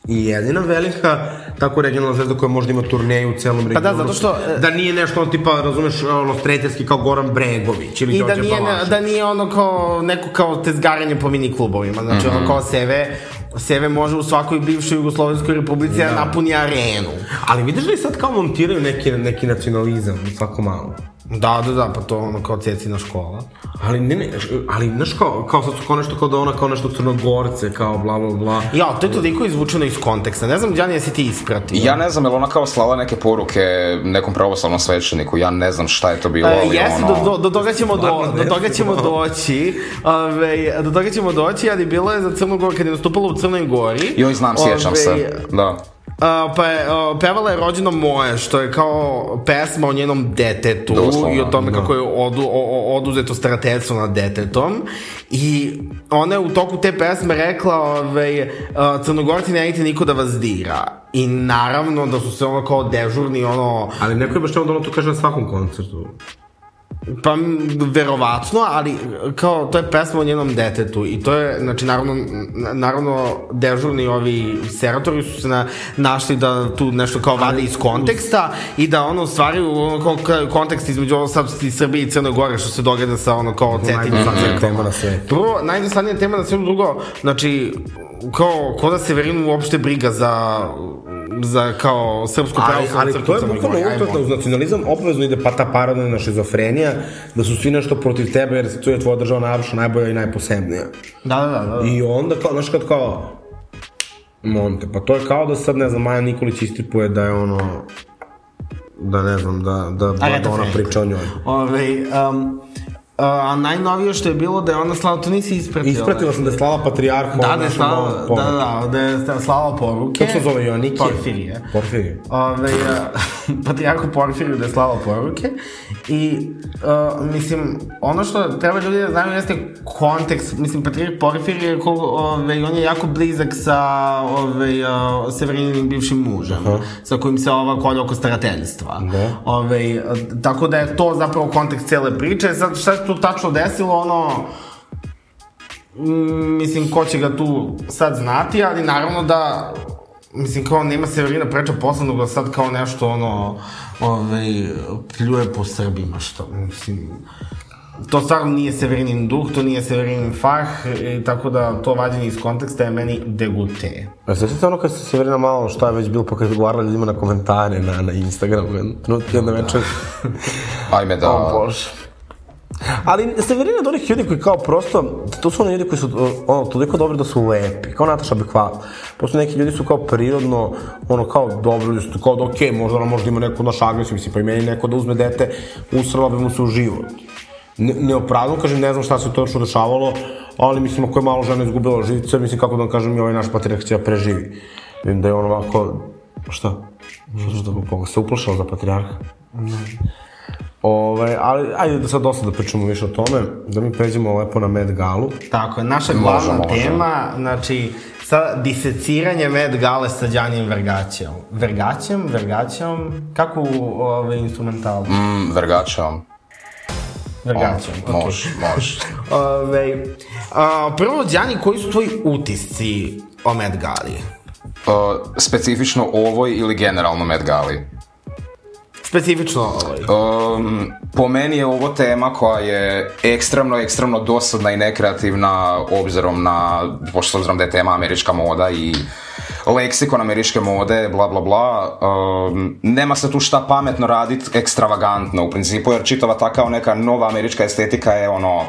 i jedina velika tako regionalna zvezda koja možda ima turneju u celom regionu. Pa da, zato što... E, da nije nešto ono tipa, razumeš, ono, streterski kao Goran Bregović ili Đorđe Balašić. I da nije, da nije ono kao neko kao tezgaranje po mini klubovima. Znači, mm -hmm. ono mhm. kao seve, Seve može u svakoj bivšoj Jugoslovenskoj republici da. da. napuni arenu. Ali vidiš li da sad kao montiraju neki, neki nacionalizam u svakom malo? Da, da, da, pa to ono kao cecina škola. Ali ne, ne, ali znaš kao, kao sad su kao nešto kao da ona kao nešto crnogorce, kao bla bla bla. Ja, to je toliko izvučeno iz konteksta, ne znam, Đani, jesi ti ispratio? Ja ne znam, je li ona kao slala neke poruke nekom pravoslavnom svećeniku, ja ne znam šta je to bilo, e, ali e, jesi, ono... do, do, do toga ćemo, do, do toga ćemo doći, ove, do toga ćemo doći, ali bilo je za Crnu Goru, kada je nastupala u Crnoj Gori. Joj, znam, sjećam ove, se, da pa je, uh, pevala je rođeno moje, što je kao pesma o njenom detetu Doslovno, i o tome da. kako je odu, o, oduzeto stratecu nad detetom. I ona je u toku te pesme rekla ovaj, uh, crnogorci nemajte niko da vas dira. I naravno da su se ono kao dežurni ono... Ali ne baš što da ono to kaže na svakom koncertu. Pa, verovatno, ali e, kao, to je pesma o njenom detetu i to je, znači, naravno, naravno dežurni ovi seratori su se na, našli da tu nešto kao vade iz konteksta i da ono, u stvari, ono, kao, kontekst između ovo sad i Srbije i Crne Gore što se događa sa ono kao cetinju sa tema na svetu. Prvo, najdosadnija tema na svetu, drugo, znači, kao, ko da se Severinu uopšte briga za za kao srpsku srpsko pravo ali, ali to je bukvalno ultratno uz nacionalizam obavezno ide pa ta paranoja šizofrenija da su svi nešto protiv tebe jer tu je tvoja država najlepša, najbolja i najposebnija. Da, da, da, da. I onda kao, znaš kad kao Monte, pa to je kao da sad, ne znam, Maja Nikolić istripuje da je ono da ne znam, da, da ona priča o njoj. Ove, ovaj, um, a najnovije što je bilo da je ona slala, to nisi ispratila. Ispratila sam ovaj. da je slala patrijarhu. Da, da je slala, da, da, da da je slala poruke. Kako se zove Jonike? Porfirije. Porfirije. Ove, (laughs) patrijarhu Porfiriju da je slala poruke. I, uh, mislim, ono što treba ljudi da znaju jeste kontekst. Mislim, patrijarh Porfirije je, ove, on je jako blizak sa ove, uh, Severininim bivšim mužem, Aha. sa kojim se ova kolja oko starateljstva. Da. Ove, tako da je to zapravo kontekst cele priče. Sad, šta se tu tačno desilo, ono, mm, mislim, ko će ga tu sad znati, ali naravno da, mislim, kao nema Severina preča poslanog, da sad kao nešto, ono, ovaj, pljuje po Srbima, što, mislim, to stvarno nije Severinin duh, to nije Severinin fah, i e, tako da to vađenje iz konteksta je meni degute. A sveći se ono kad se Severina malo, šta je već bilo, pa kad je govarala ljudima na komentare na, na Instagramu, no ti onda večer. Ajme da... O, Bože. Ali Severina da je od onih ljudi koji kao prosto, to su oni ljudi koji su ono, toliko dobri da su lepi, kao Nataša Bekvala. Pošto neki ljudi su kao prirodno, ono kao dobro, ljudi su kao da okej, okay, možda ona možda ima neku naš agresiju, mislim, pa i meni neko da uzme dete, usrla bi mu se u život. Ne, neopravno, kažem, ne znam šta se točno dešavalo, ali mislim, ako je malo žena izgubila živice, mislim, kako da vam kažem, i ovaj naš patrijarh će da preživi. Vidim da je on ovako, šta? Što, što, što, se uplašao za patrijarha? Ne. Ove, ovaj, ali ajde da sad dosta da pričamo više o tome, da mi pređemo lepo na Met Galu. Tako je, naša glavna može, tema, znači, sa diseciranje Met Gale sa Đanim Vergaćem. Vergaćem, Vergaćem, kako ovaj instrumental? Mm, Vergaćem. Vergaćem, okej. Okay. Može, može. (laughs) Ove, ovaj, a, prvo, Đani, koji su tvoji utisci o Met Gali? Uh, specifično ovoj ili generalno Met Gali? specifično ovaj? Um, po meni je ovo tema koja je ekstremno, ekstremno dosadna i nekreativna obzirom na, pošto obzirom da je tema američka moda i leksikon američke mode, bla bla bla, um, nema se tu šta pametno raditi ekstravagantno u principu, jer čitava ta kao neka nova američka estetika je ono,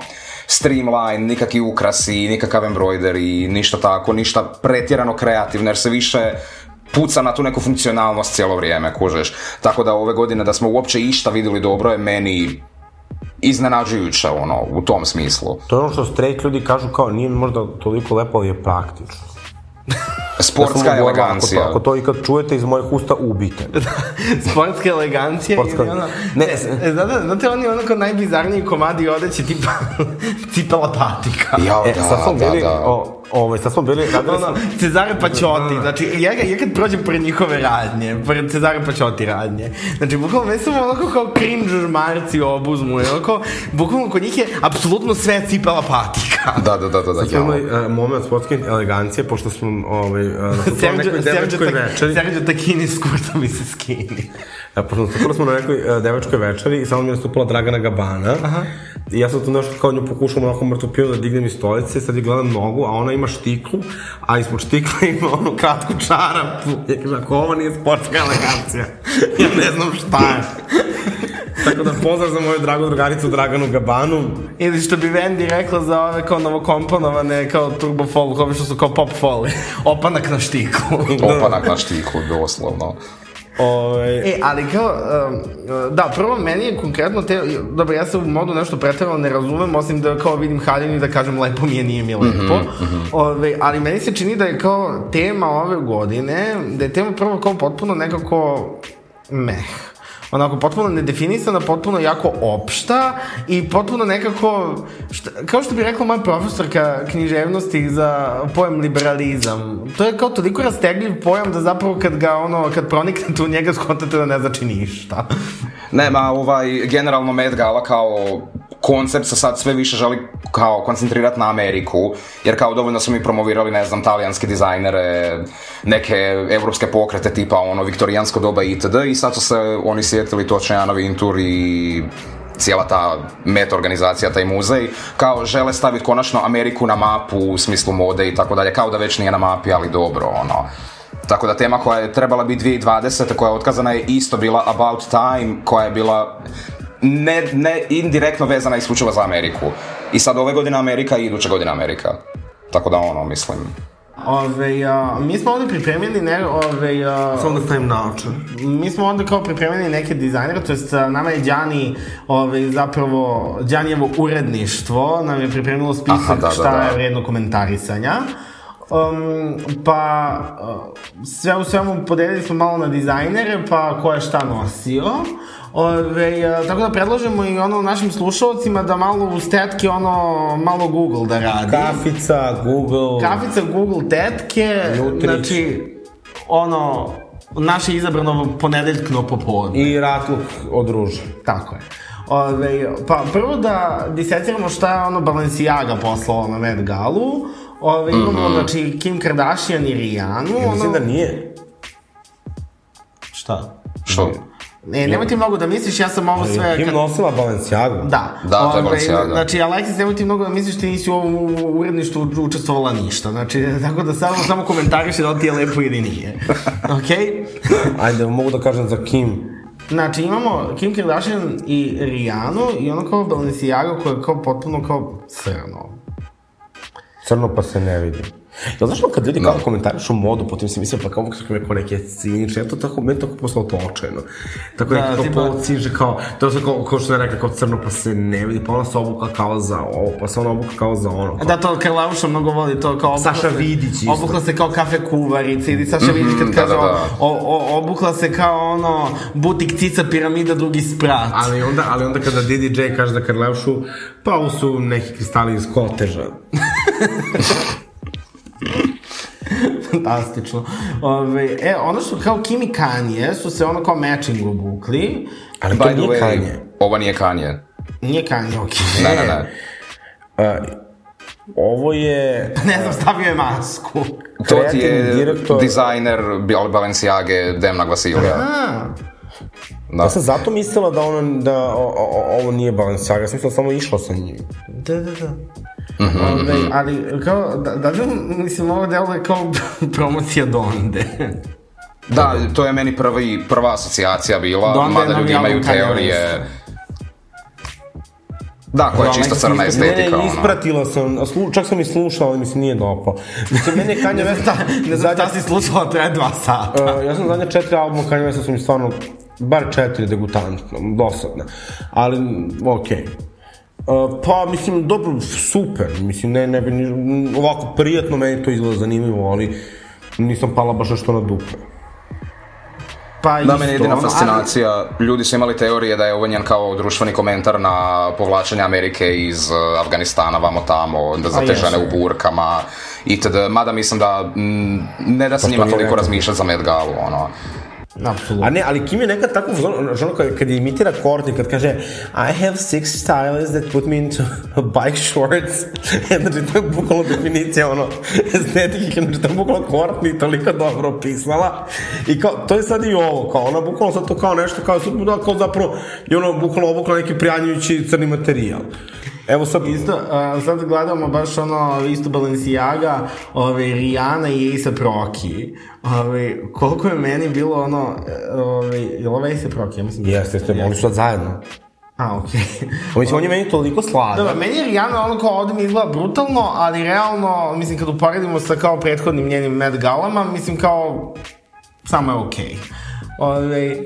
streamline, nikakvi ukrasi, nikakav embroidery, ništa tako, ništa pretjerano kreativno, jer se više puca na tu neku funkcionalnost cijelo vrijeme, kužeš. Tako da ove godine da smo uopće išta vidjeli dobro je meni iznenađujuća ono, u tom smislu. To je ono što straight ljudi kažu kao nije možda toliko lepo, ali je praktično. (laughs) Sportska ja da elegancija. Ako to, ako to ikad čujete iz mojih usta, ubite. (laughs) Da, Sportska elegancija Sportska... ili ono... Ne, ne, e, znate, znate oni ono kao najbizarniji komadi odeće tipa, (laughs) tipa lapatika. Ja, e, da, sad sam da, da. O, Ovaj, sad smo bili... (laughs) Radili smo... Cezare Pačoti, da, da, da. znači, ja, ja kad prođem pored njihove radnje, pored Cezare Pačoti radnje, znači, bukvalno ne samo onako kao cringe žmarci obuzmu, je onako, bukvalno kod njih je apsolutno sve cipela patika. Da, da, da, da, da. Sad imali uh, moment sportske elegancije, pošto smo, ovaj, uh, na nekoj devetskoj večeri... Serđe Takini s kurtom i se skini. (laughs) E, Prostupili smo na nekoj uh, devačkoj večeri i samo mi je nastupila Dragana Gabana. Aha. I ja sam tu nešto kao nju pokušao onako mrtopio da dignem iz stolice, sad je gledam nogu, a ona ima štiklu, a ispod štikla (laughs) ima onu kratku čarapu. Ja kažem, ako ovo nije sportska elegancija, (laughs) ja ne znam šta je. Tako da pozdrav za moju dragu drugaricu Draganu Gabanu. Ili što bi Vendi rekla za ove kao novokomponovane, kao turbo folk, ove što su kao pop foli. Opanak na štiklu. Opanak na štiklu, doslovno. Ove... Ovaj, e, ali kao, um, da, prvo meni je konkretno te, dobro, ja se u modu nešto pretjerano ne razumem, osim da kao vidim haljinu i da kažem lepo mi je, nije mi lepo. Mm -hmm, mm -hmm. Ove, ovaj, ali meni se čini da je kao tema ove godine, da je tema prvo kao potpuno nekako meh onako potpuno nedefinisana, potpuno jako opšta i potpuno nekako, šta, kao što bi rekla moja profesorka književnosti za pojam liberalizam, to je kao toliko rastegljiv pojam da zapravo kad ga ono, kad proniknete u njega shvatate da ne znači ništa. Nema, ovaj, generalno Met Gala kao koncept sa sad sve više želi kao koncentrirati na Ameriku, jer kao dovoljno su mi promovirali, ne znam, talijanske dizajnere, neke evropske pokrete tipa ono viktorijansko doba itd. I sad su se oni sjetili točno Jana Vintur i cijela ta meta organizacija, taj muzej, kao žele staviti konačno Ameriku na mapu u smislu mode i tako dalje, kao da već nije na mapi, ali dobro, ono. Tako da tema koja je trebala biti 2020. koja je otkazana je isto bila About Time, koja je bila ne, ne indirektno vezana isključivo za Ameriku. I sad ove godine Amerika i iduće godine Amerika. Tako da ono, mislim... Ove, a, mi smo ovde pripremili ne, ove, a, Samo da stavim naoče. Mi smo onda kao pripremili neke dizajnere, to jest nama je Đani, ove, zapravo, Đanijevo uredništvo nam je pripremilo spisak Aha, da, da šta da, da. je vredno komentarisanja. Um, pa sve u svemu podelili smo malo na dizajnere, pa ko je šta nosio. Ove, tako da predlažemo i ono našim slušalcima da malo uz tetke ono malo Google da radi. Kafica, Google. Kafica, Google, tetke. Nutrić. Znači, ono, naše izabrano ponedeljkno popodne. I ratluk od ruža. Tako je. Ove, pa prvo da diseciramo šta je ono Balenciaga poslala na Met Galu. Ove, imamo, mm -hmm. znači, Kim Kardashian i Rihanna. Ja mislim ono... da nije. Šta? Što? Ne, nemoj ti mnogo da misliš, ja sam ovo sve... Kim kad... nosila Balenciaga. Da. Da, to je ovaj, Balenciaga. Znači, Alexis, nemoj ti mnogo da misliš, ti nisi u ovom uredništu učestvovala ništa. Znači, (laughs) tako da samo, samo komentariš da li ti je lepo ili nije. Okej? (laughs) Okay? Ajde, mogu da kažem za Kim. Znači, imamo Kim Kardashian i Rihannu i ono kao Balenciaga koja je kao potpuno kao crno. Crno pa se ne vidi. Ja znaš, kad ljudi kao da. komentarišu modu, potom se mislim, pa kao kako mi rekao neke cinične, ja to tako, meni tako postalo točeno. Tako da, nekako tipa... polciže kao, to se kao, kao što je rekla, kao crno pa se ne vidi, pa ona se obuka kao za ovo, pa se ona obuka kao za ono. Kao... Da, to kao Lauša mnogo voli to, kao obukla Saša Vidić isto. Obukla se kao kafe kuvarica ili Saša mhm, Vidić kad da, kaže, da, O, obukla se kao ono, butik cica piramida drugi sprat. Ali onda, ali onda kada DDJ kaže da Karleušu, pa ovo su neki kristali iz koteža. (laughs) (laughs) Fantastično. Ove, e, ono što kao Kim i Kanye su se ono kao matching obukli. Ali to nije way, Kanye. Ovo nije Kanye. Nije Kanye, okej. Okay. Na, ne, ne. Uh, (laughs) ovo je... Pa ne znam, stavio je masku. To ti je direktor... dizajner Balenciage Demna Glasilija. Aha. Da. Ja sam zato mislila da, ona, da o, o, ovo nije Balenciaga, sam mislila samo išla sa njim. Da, da, da. Mm -hmm. Ove, ovaj, ali kao, da, da li, mislim, ovo deluje kao (laughs) promocija Donde. Da, to je meni prva, i prva asocijacija bila, Donde mada ljudi imaju teorije... Da, koja je čista crna estetika. Mene ispratila sam, čak sam i slušao, ali mi se nije dopao. Mislim, mene je Kanye (laughs) West... Da, ne znam šta si slušala, traje dva sata. (laughs) Uh, ja sam zadnje četiri albuma Kanye Westa su mi stvarno bar četiri degutantno, dosadna. Ali, okej. Okay pa, mislim, dobro, super, mislim, ne, ne bi, ovako, prijatno meni to izgleda zanimljivo, ali nisam pala baš nešto na dupe. Pa da, meni jedina fascinacija, ali... ljudi su imali teorije da je uvenjen kao društveni komentar na povlačenje Amerike iz e, Afganistana, vamo tamo, da za pa te žene u burkama, itd. Mada mislim da, m, ne da se pa njima toliko razmišlja za Met Galu, ono. Da, apsolutno. A ne, ali Kim je nekad tako, znaš kad, kad imitira Courtney, kad kaže I have six stylists that put me into (laughs) bike shorts. znači, (laughs) to je bukvalno definicija, ono, estetike, (laughs) znači, to je bukvalno Courtney toliko dobro opisala. I kao, to je sad i ovo, kao, ona bukvalno sad to kao nešto, kao, da, kao zapravo, i ono, bukvalno obukla neki prijanjujući crni materijal. Evo sad... Isto, a, sad gledamo baš ono, isto Balenciaga, ove, Rihanna i Ace Proki. Ove, koliko je meni bilo ono, e, ove, je li ovaj Ace Proki? Ja mislim, da jeste, jeste, oni su sad zajedno. A, okej. Okay. (laughs) Mislim, on je meni toliko sladan. Dobro, meni je Rihanna ono kao ovde mi izgleda brutalno, ali realno, mislim, kad uporedimo sa kao prethodnim njenim Met Galama, mislim, kao, samo je okej. Okay. Ove,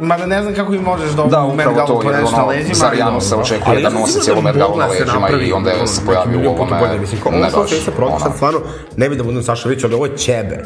Mada ne znam kako i možeš da, da ovu Mergalu poneš na leđima. Zar Jano se očekuje da nosi cijelu Mergalu na leđima i onda je se pojavio u ovome. Mislim, kao ovo slučaj se protičan, stvarno, ne bi da budem Sašović, ali ovo je Čeber.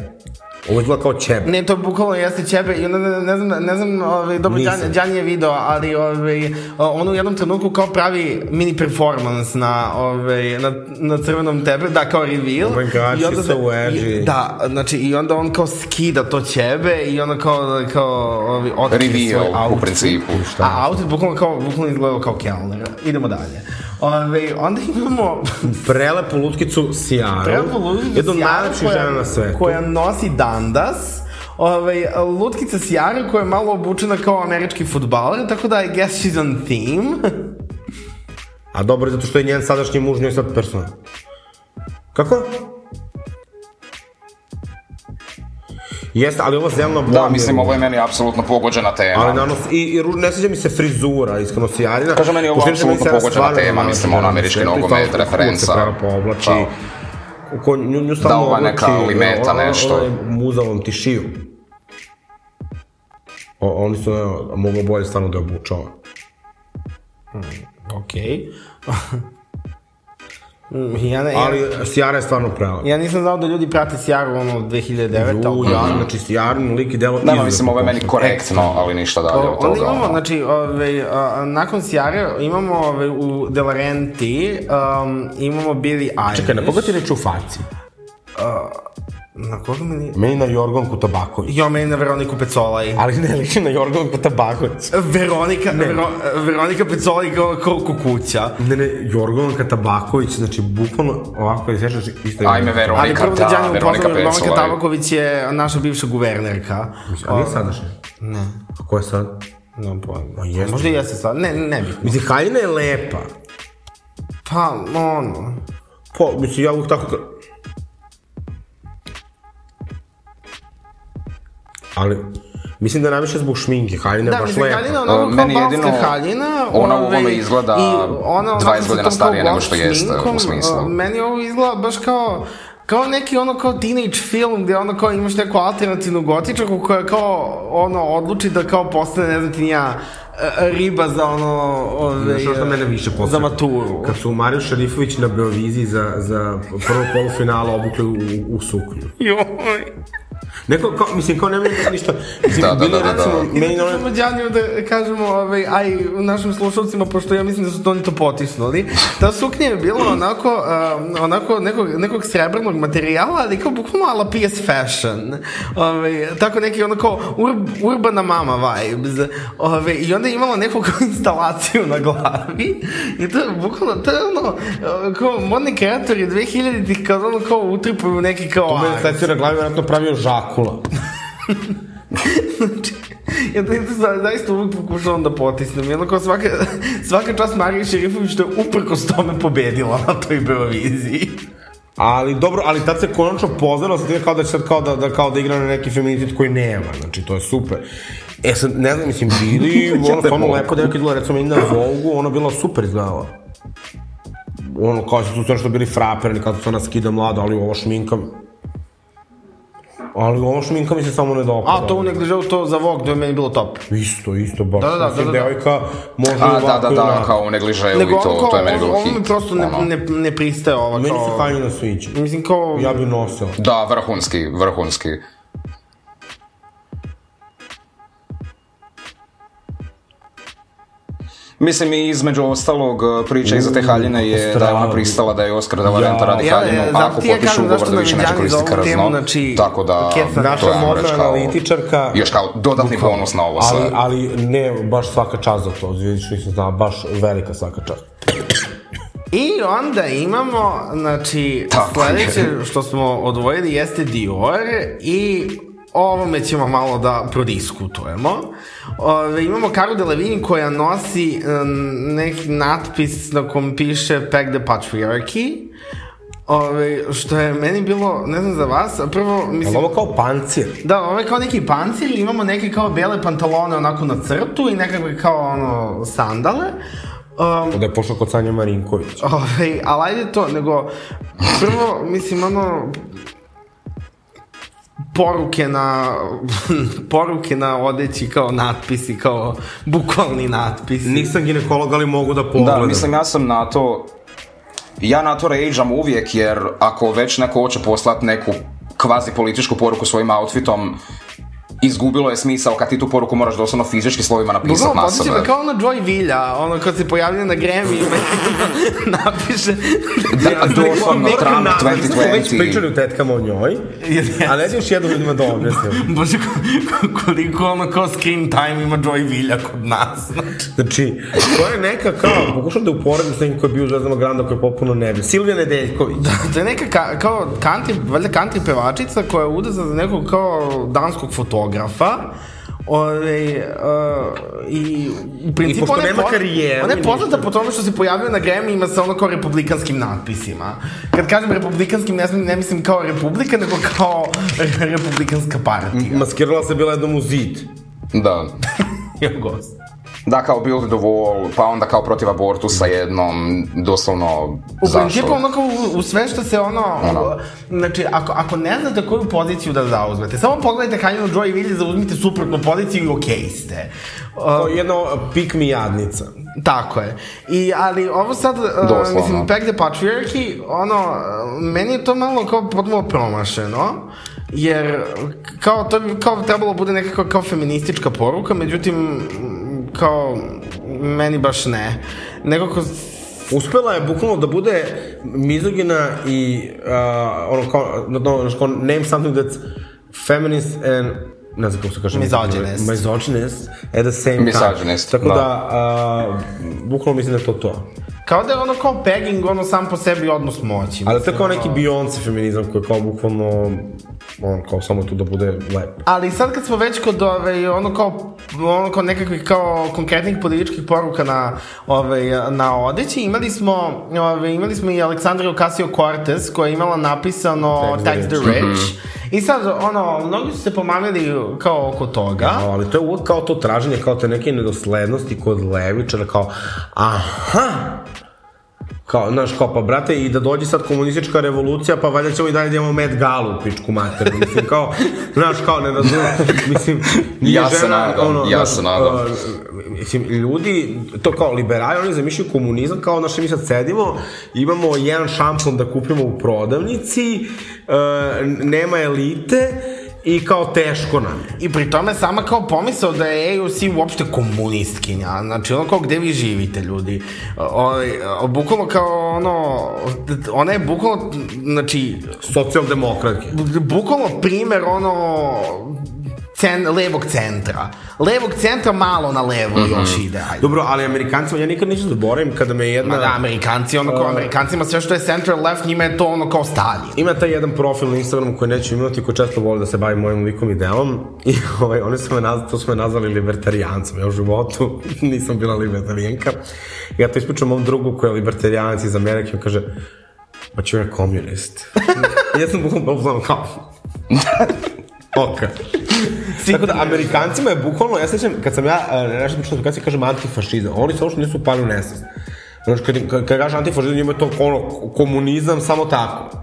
Ovo izgleda kao ćebe. Ne, to bukvalno jeste ćebe i onda ne, ne znam, ne znam, ovaj, dobro, Nisam. Đan, Đan je video, ali ovaj, on u jednom trenutku kao pravi mini performance na, ovaj, na, na crvenom tebe, da, kao reveal. Oh my god, I onda, so edgy. Da, znači, i onda on kao skida to ćebe i onda kao, kao ovaj, otkrivi svoj outfit. Reveal, u principu. Šta? A outfit bukvalno, kao, bukvalno izgledao kao Kellner. Idemo dalje. Ove, onda imamo... prelepu lutkicu Sijaru. Prelepu lutkicu Jednu najlepših žena na svetu. Koja nosi dandas. Ove, lutkica Sijara koja je malo obučena kao američki futbaler, tako da I guess she's on theme. A dobro, zato što je njen sadašnji muž njoj sad persona. Kako? Jeste, ali ovo zeleno blonde. Da, mislim, ovo je meni apsolutno pogođena tema. Ali naravno, i, i ne sviđa mi se frizura, iskreno sijarina. Kažem, meni je ovo da apsolutno pogođena tema, mislim, ono američki nogomet, referenca. Kako se pravo povlači. Pa. Ko, nju, nju da, ova neka limeta, nešto. Ona je muzavom ti O, oni su mogu bolje stvarno da je obučava. Hmm, okej. Okay. (laughs) Mhm. Ja ne, ali ja, Sijara je stvarno prelepa. Ja nisam znao da ljudi prate Sijaru ono 2009. Ju, ja, znači Sijaru Sijarin lik i delo da, no, mislim, ovo je meni korektno, ali ništa dalje od toga. Onda imamo, znači, ove, a, nakon Sijara imamo ove, u Delarenti, um, imamo Billy Eilish. Čekaj, na koga ti reći u faci? Uh, Na koga meni... Meni na Jorgonku Tabaković. Jo, meni na Veroniku Pecolaj. Ali ne liči na Jorgonku Tabaković. Veronika, Vero, Veronika Pecolaj kao ko kukuća. Ne, ne, Jorgonka Tabaković, znači bukvalno ovako je sjećaš znači, isto. Ajme, Veronika, Ali prvo da, da Veronika Pecolaj. Veronika Tabaković je naša bivša guvernerka. A nije sadašnja? Ne. A ko je sad? Nemam pojma. Pa jeste. Možda i se sad, ne, ne bitno. Mislim, Haljina je lepa. Pa, ono... Pa, mislim, ja uvijek tako... ali Mislim da najviše zbog šminke, haljina da, baš lepa. Da, mislim, haljina onako uh, e, kao balska haljina. Ona ove, ovaj, ono izgleda i ona 20 godina starije nego što jeste u smislu. E, meni ovo izgleda baš kao kao neki ono kao teenage film gde ono kao imaš neku alternativnu gotičaku koja kao ono odluči da kao postane ne znam ti nija riba za ono... Ove, Znaš što mene više posebno? Za maturu. Kad su Mario Šarifović na Beoviziji za, za prvo polufinala obukli u, u suknju. Joj. Neko, kao, mislim, kao nema ništa. Mislim, da, da bili, da, da, da, recimo, da, da. meni ono... Đanju da kažemo, ovaj, aj, našim slušalcima, pošto ja mislim da su to oni to potisnuli, ta suknja je bila onako, uh, onako nekog, nekog srebrnog materijala, ali kao bukvalno ala PS Fashion. Ove, tako neki onako ur, urbana mama vibes. Ove, I on onda je imala neku (laughs) instalaciju na glavi i to je bukvalno, to je ono, e, kao modni kreatori 2000-ih kad ono kao utripuju neki kao... To me je na glavi vjerojatno pravio žakula. znači, ja da se zaista uvijek pokušavam da potisnem. Jedno kao svaka, svaka čast Marija Šerifović što je uprkos tome pobedila na toj Euroviziji. Ali dobro, ali tad se konačno poznalo se kao da će sad kao da, da, kao da igra na neki feminitet koji nema, znači to je super. E sad, ne znam, mislim, bili, (laughs) ono, stvarno lepo devojka da izgleda, recimo, meni na Vogu, ona bila super izgledala. Ono, kao što su sve što bili fraperni, kao su ona skida mlada, ali ova šminka, Ali ova šminka mi se samo ne dopada. A to u negdje to za Vogue, to je meni bilo top. Isto, isto, baš. Da, da, da. da, da, devojka može A, da, da, da, da, kao u negližeju i to, kao, to je meni bilo hit. Ovo mi prosto ne, ne, ne pristaje ova kao... Meni se fajno na Mislim kao... Ja bih nosio. Da, vrhunski, vrhunski. Mislim i između ostalog priča iza te haljine je da je ona pristala da je Oskar da Valenta radi ja, haljinu ako potpišu ugovor da više neće koristiti krzno. Znači, tako da, naša je modna analitičarka. Još kao dodatni bonus na ovo sve. Ali, ali ne, baš svaka čast za to. Vidiš, nisam znao, baš velika svaka čast. I onda imamo, znači, Tako sledeće je. što smo odvojili jeste Dior i o ovome ćemo malo da prodiskutujemo. Ove, imamo Karu Delevini koja nosi um, neki natpis na kom piše Pack the Patriarchy. Ove, što je meni bilo, ne znam za vas, a prvo, mislim... ovo kao pancir. Da, ovo je kao neki pancir, imamo neke kao bele pantalone onako na crtu i nekakve kao ono sandale. Um, da je pošao kod Sanja Marinković. Ove, ali ajde to, nego, prvo, mislim, ono, poruke na (laughs) poruke na odeći kao natpisi, kao bukvalni natpisi. Nisam ginekolog, ali mogu da, da pogledam. Da, mislim, ja sam na to ja na to rageam uvijek, jer ako već neko hoće poslat neku kvazi političku poruku svojim outfitom, izgubilo je smisao kad ti tu poruku moraš doslovno fizički slovima napisati Dobro, na sebe. Dobro, kao ono Joy Villa, ono kad se pojavljuje na Grammy (laughs) napiše... da, doslovno Trump 2020. Smo već pričali u tetkama o njoj, ali ajde još jednom da ljudima da objasnim. (laughs) Bože, koliko ono kao screen time ima Joy Villa kod nas. Znači. znači, to je neka kao, pokušam da uporedim s nekim koji je bio u Zvezdama Granda koji je popuno nebi. Silvija Nedeljković. Da, to je neka ka, kao country, valjda country pevačica koja je udesa za nekog kao danskog fotografa fotografa. Ove, ovaj, uh, I u principu I ona, je nema karijeru, ona je poznata po tome što se pojavio na Grammyima sa ono kao republikanskim natpisima. Kad kažem republikanskim, ne, ne mislim kao republika, nego kao republikanska partija. Maskirala se bila jednom u zid. Da. (laughs) ja gost. Da, kao Build the Wall, pa onda kao protiv abortusa jednom, doslovno, u zašto? U principu, ono kao u, u sve što se ono, ono. znači, ako, ako ne znate koju poziciju da zauzmete, samo pogledajte Kanjenu Joy i Willi, da zauzmite suprotnu poziciju i okej okay ste. Uh, to je jedno pick me jadnica. Tako je. I, ali ovo sad, uh, doslovno. mislim, Back the Patriarchy, ono, meni je to malo kao potpuno promašeno jer kao to bi kao trebalo bude nekako kao feministička poruka, međutim kao, meni baš ne. Nekako Uspela je bukvalno da bude mizogina i uh, ono kao, no, kao name something that's feminist and ne znam kako se kaže. Mizogynist. Mizogynist at the same Misogynist, time. Tako da, da uh, bukvalno mislim da je to to. Kao da je ono kao pegging, ono sam po sebi odnos moći. Ali to je kao neki Beyoncé feminizam koji je kao bukvalno on kao samo tu da bude lepo. Ali sad kad smo već kod ove, ono kao, ono kao nekakvih kao konkretnih političkih poruka na, ove, na odeći, imali smo, ove, imali smo i Aleksandra Ocasio-Cortez koja je imala napisano Tax the, the Rich. Mm -hmm. I sad, ono, mnogi su se pomamili kao oko toga. Ja, ali to je uvek kao to traženje, kao te neke nedoslednosti kod levičara, kao, aha, kao, znaš, kao, pa brate, i da dođe sad komunistička revolucija, pa valjda ćemo i dalje da imamo Met Galu, pičku maternu, mislim, kao, znaš, kao, ne razumem, mislim, nije ja žena, nadam, ono, ja znaš, nadam. Uh, mislim, ljudi, to kao, liberali, oni zamišljaju komunizam, kao, znaš, mi sad sedimo, imamo jedan šampon da kupimo u prodavnici, uh, nema elite, i kao teško nam I pri tome sama kao pomisao da je AOC uopšte komunistkinja, znači ono kao gde vi živite ljudi, o, ovaj, o, bukvalno kao ono, ona je bukvalno, znači... Socialdemokratke. Bukvalno primer ono cen, levog centra. Levog centra malo na levo mm -hmm. još ide. Ajde. Dobro, ali Amerikancima, ja nikad neću zaborim kada me jedna... Ma da, Amerikanci, ono kao, uh, Amerikancima sve što je central left, njima je to ono kao Stalin. Ima taj jedan profil na Instagramu koji neću imati, koji često voli da se bavi mojim likom i delom. (laughs) I ovaj, oni su me nazvali, to su me nazvali libertarijancom. Ja u životu (laughs) nisam bila libertarijanka. Ja to ispričam mom drugu koja je libertarijanac iz Amerike, on kaže, pa you're a communist. (laughs) ja sam bukvalno kao, ok. Tako (laughs) da, dakle, Amerikancima je bukvalno, ja sećam, kad sam ja e, nešto kad se kažem antifašizam, oni se uopšte nisu pali u nesvest. Znači, kad, kad, kad kaže antifašizam, njima je to ono, komunizam, samo tako.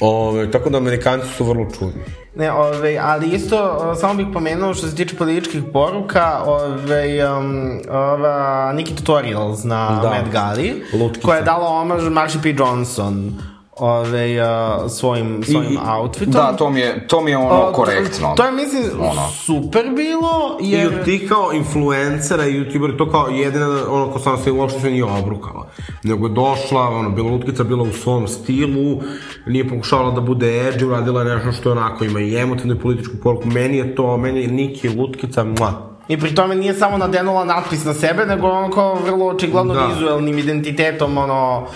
Ove, tako da Amerikanci su vrlo čudni. Ne, ove, ali isto, o, samo bih pomenuo što se tiče političkih poruka, ove, um, ova Nikita Tutorials na da. Mad Gali, koja je dala omaž Marshi P. Johnson ove, uh, svojim, svojim I, outfitom. Da, to mi je, to mi je ono o, korektno. To, to je, mislim, ono. super bilo, jer... I ti kao influencera i youtuber, to kao jedina, ono, ko sam se uopšte se nije obrukala. Nego je došla, ono, bila lutkica, bila u svom stilu, nije pokušavala da bude edgy, uradila nešto što onako ima i emotivnu i političku poruku. Meni je to, meni je Niki lutkica, mla, I pri tome nije samo nadenula natpis na sebe, nego ono kao vrlo očigledno da. vizuelnim identitetom, ono,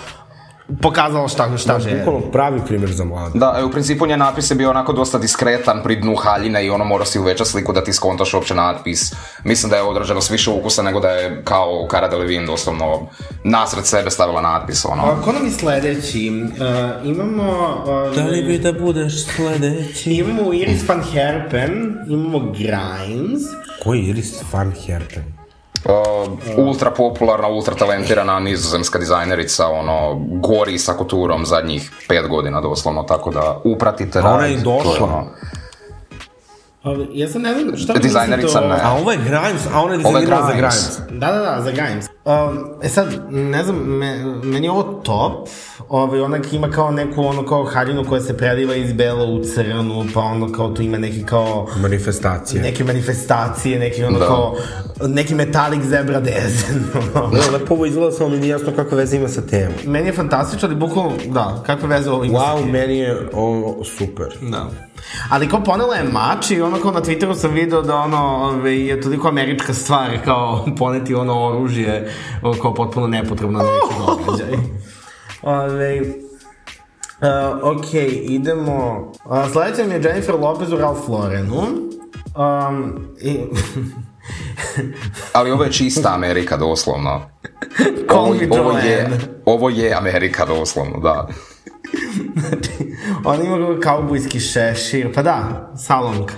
pokazalo šta, šta da, je. Bukvalno pravi primjer za mlade. Da, e, u principu nje napis je bio onako dosta diskretan pri dnu haljine i ono mora si uveća sliku da ti skontaš uopće natpis. Mislim da je odrađeno s više ukusa nego da je kao Cara Delevingne doslovno nasred sebe stavila natpis. Ono. A, ko nam je sledeći? Uh, imamo... Uh, da li bi da budeš sledeći? Imamo Iris van Herpen, imamo Grimes. Ko je Iris van Herpen? Uh, ultra popularna, ultra talentirana nizozemska dizajnerica, ono, gori sa koturom zadnjih pet godina doslovno, tako da upratite. A ona je došla. Ali, pa, ja sam ne znam šta da, Dizajnerica to... ne. A ovo je Grimes, a ona je dizajnirala za Grimes. Da, da, da, za Grimes. Um, e sad, ne znam, me, meni je ovo top. Ove, ovaj, ona ima kao neku ono kao haljinu koja se preliva iz bela u crnu, pa ono kao tu ima neki kao... Manifestacije. Neke manifestacije, neki ono da. kao... Neki metalik zebra dezen. (laughs) ne, lepo ovo izgleda, samo mi nije jasno kakve veze ima sa temom. Meni je fantastično, ali bukvalno, da, kakve veze ovo ima wow, sa temom. Wow, meni je ovo super. Da. Ali kao ponela je mač i ono kao na Twitteru sam video da ono ove, ovaj, je toliko američka stvar kao poneti ono oružje kao potpuno nepotrebno na neki oh! događaj. Ove, ovaj, uh, ok, idemo. Uh, sledeća mi je Jennifer Lopez u Ralph Laurenu. Um, i... (laughs) Ali ovo je čista Amerika, doslovno. ovo, ovo, je, ovo je Amerika, doslovno, da. znači, (laughs) Ona ima kaubojski šešir, pa da, salonka.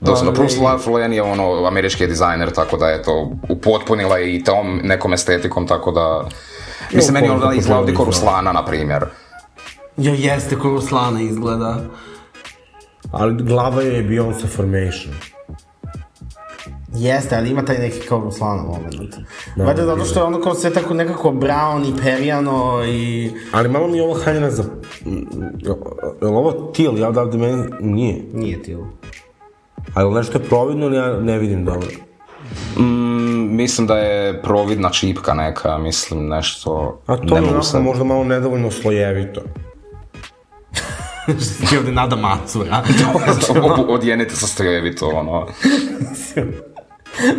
Doslovno, da, plus Laflen je ono američki dizajner, tako da je to upotpunila i tom nekom estetikom, tako da... Mislim, meni onda izgleda ovdje Ruslana, na primjer. Jo, jeste, ko Ruslana izgleda. Ali glava je Beyoncé Formation. Jeste, ali ima taj neki kao Ruslana moment. Da, Valjda zato što je ono kao sve tako nekako brown i perijano i... Ali malo mi je ovo haljena za... Je li ovo til? Ja odavde meni nije. Nije til. Ali nešto je providno ili ja ne vidim dobro? Da mm, mislim da je providna čipka neka, mislim nešto... A to je onako možda malo nedovoljno slojevito. što (laughs) ti ovde nada macura. (laughs) Odjenete sa strevito, ono. (laughs)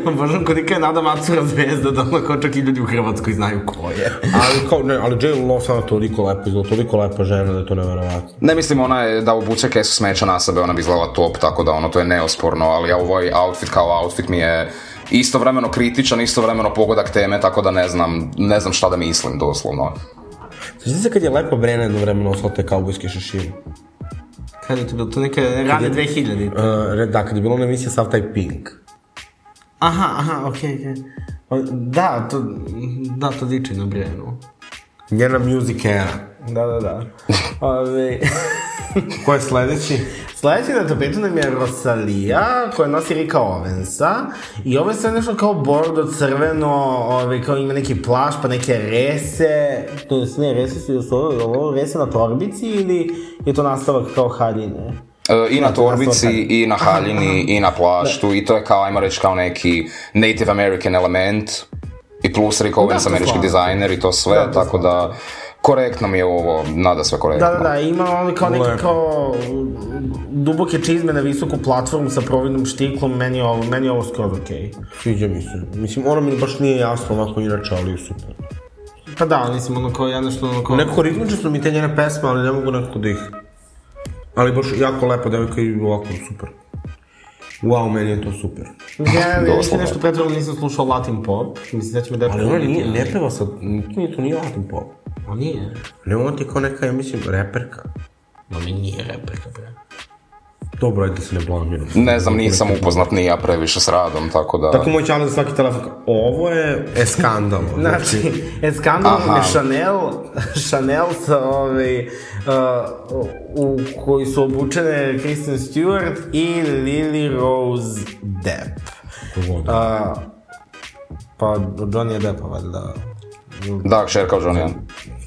Obožavam (laughs) pa kod je Nada Macura zvezda, da ono kao čak i ljudi u Hrvatskoj znaju ko je. (laughs) ali, kao, ne, ali Jill Lawson je toliko lepo izgleda, toliko lepa žena da je to neverovatno. Ne mislim, ona je da obuče kesu smeća na sebe, ona bi izgledala top, tako da ono, to je neosporno, ali ovaj outfit kao outfit mi je istovremeno kritičan, istovremeno pogodak teme, tako da ne znam, ne znam šta da mislim, doslovno. Znači se kad je lepa Brena jednovremeno osla te kaubojske šešire? Kada je to bilo? To neka rane 2000? Uh, e, da, kad je bilo na emisija sav pink. Aha, aha, okej, okay, okej. Okay. Pa, da, to, da, to diče na Brijanu. Njena music era. Da, da, da. (laughs) Ove... Ko je sledeći? Sledeći na tapetu nam je Rosalija, koja nosi Rika Ovensa. I ovo je sve nešto kao bordo, crveno, ove, kao ima neki plaš, pa neke rese. To je ne, rese su još ovo, ovo rese na torbici ili je to nastavak kao haljine? E, I na torbici, i na haljini, i na plaštu, da. i to je kao, ajmo reći, kao neki Native American element, i plus Rick da, Owens, američki dizajner i to da, sve, da, tako da korektno mi je ovo, nada sve korektno. Da, da, da, ima on kao neki kao duboke čizme na visoku platformu sa providnom štiklom, meni je ovo, meni je ovo skoro okej. Okay. Sviđa mi se. Mislim, ono mi baš nije jasno ovako inače, ali super. Pa da, mislim, ono kao jednostavno kao... Neko ritmično su mi te njene pesme, ali ne mogu nekako da ih Ali baš jako lepa devojka i ovako super. Wow, meni je to super. Ja, ja nisam nešto pretrano nisam slušao Latin pop. Mislim da će me da... Ali ona nije, ne peva sad, nije, to nije Latin pop. A nije? Ne, ona ti kao neka, ja mislim, reperka. Ma mi nije reperka, bre. Dobro, ajde da se ne blamiram. Ne znam, nisam upoznat ni ja previše s radom, tako da... Tako moj čale svaki telefon, ovo je eskandal. (laughs) znači, eskandal je Chanel, (laughs) Chanel sa ovaj, uh, u koji su obučene Kristen Stewart i Lily Rose Depp. Pogodim. Uh, pa Johnny Depp, valjda. Da, šerka Johnny.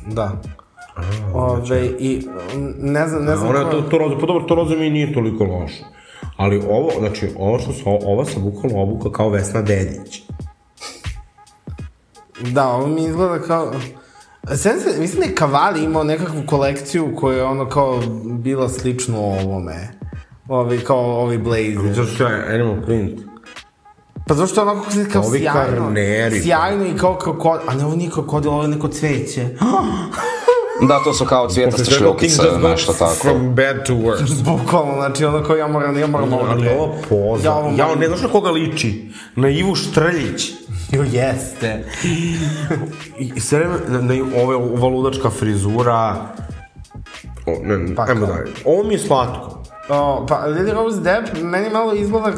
Da. Ove, znači- i ne znam, ne znam... Ona, to, to roza, pa dobro, to roza mi nije toliko loše. Ali ovo, znači, ovo što su, ova se bukvalno obuka kao Vesna Dedić. Da, ovo mi izgleda kao... Sense, mislim da je Kavali imao nekakvu kolekciju koja je ono kao bila slično ovome. Ovi, kao ovi blazer. Zato što je Animal Print. Pa zato što je onako kao Ovi sjajno. Ovi karneri. Pa. Sjajno i kao kod... A ne, ovo nije krokodil, ovo je neko cveće. (gasps) (laughs) Da, to su kao cvjetaste šljukice, nešto tako. From bad to worse. (laughs) Bukvalno, znači ono kao ja moram, ja moram ovo da Ovo poza. Ja, ovo ja ne znaš na koga liči. Na Ivu Štrljić. (laughs) Jo, jeste. I sve vreme, na, ove, ova ludačka frizura. O, ne, ne, pa, ajmo dalje. Ovo mi je slatko. O, pa, Lily Rose Depp, meni malo izgleda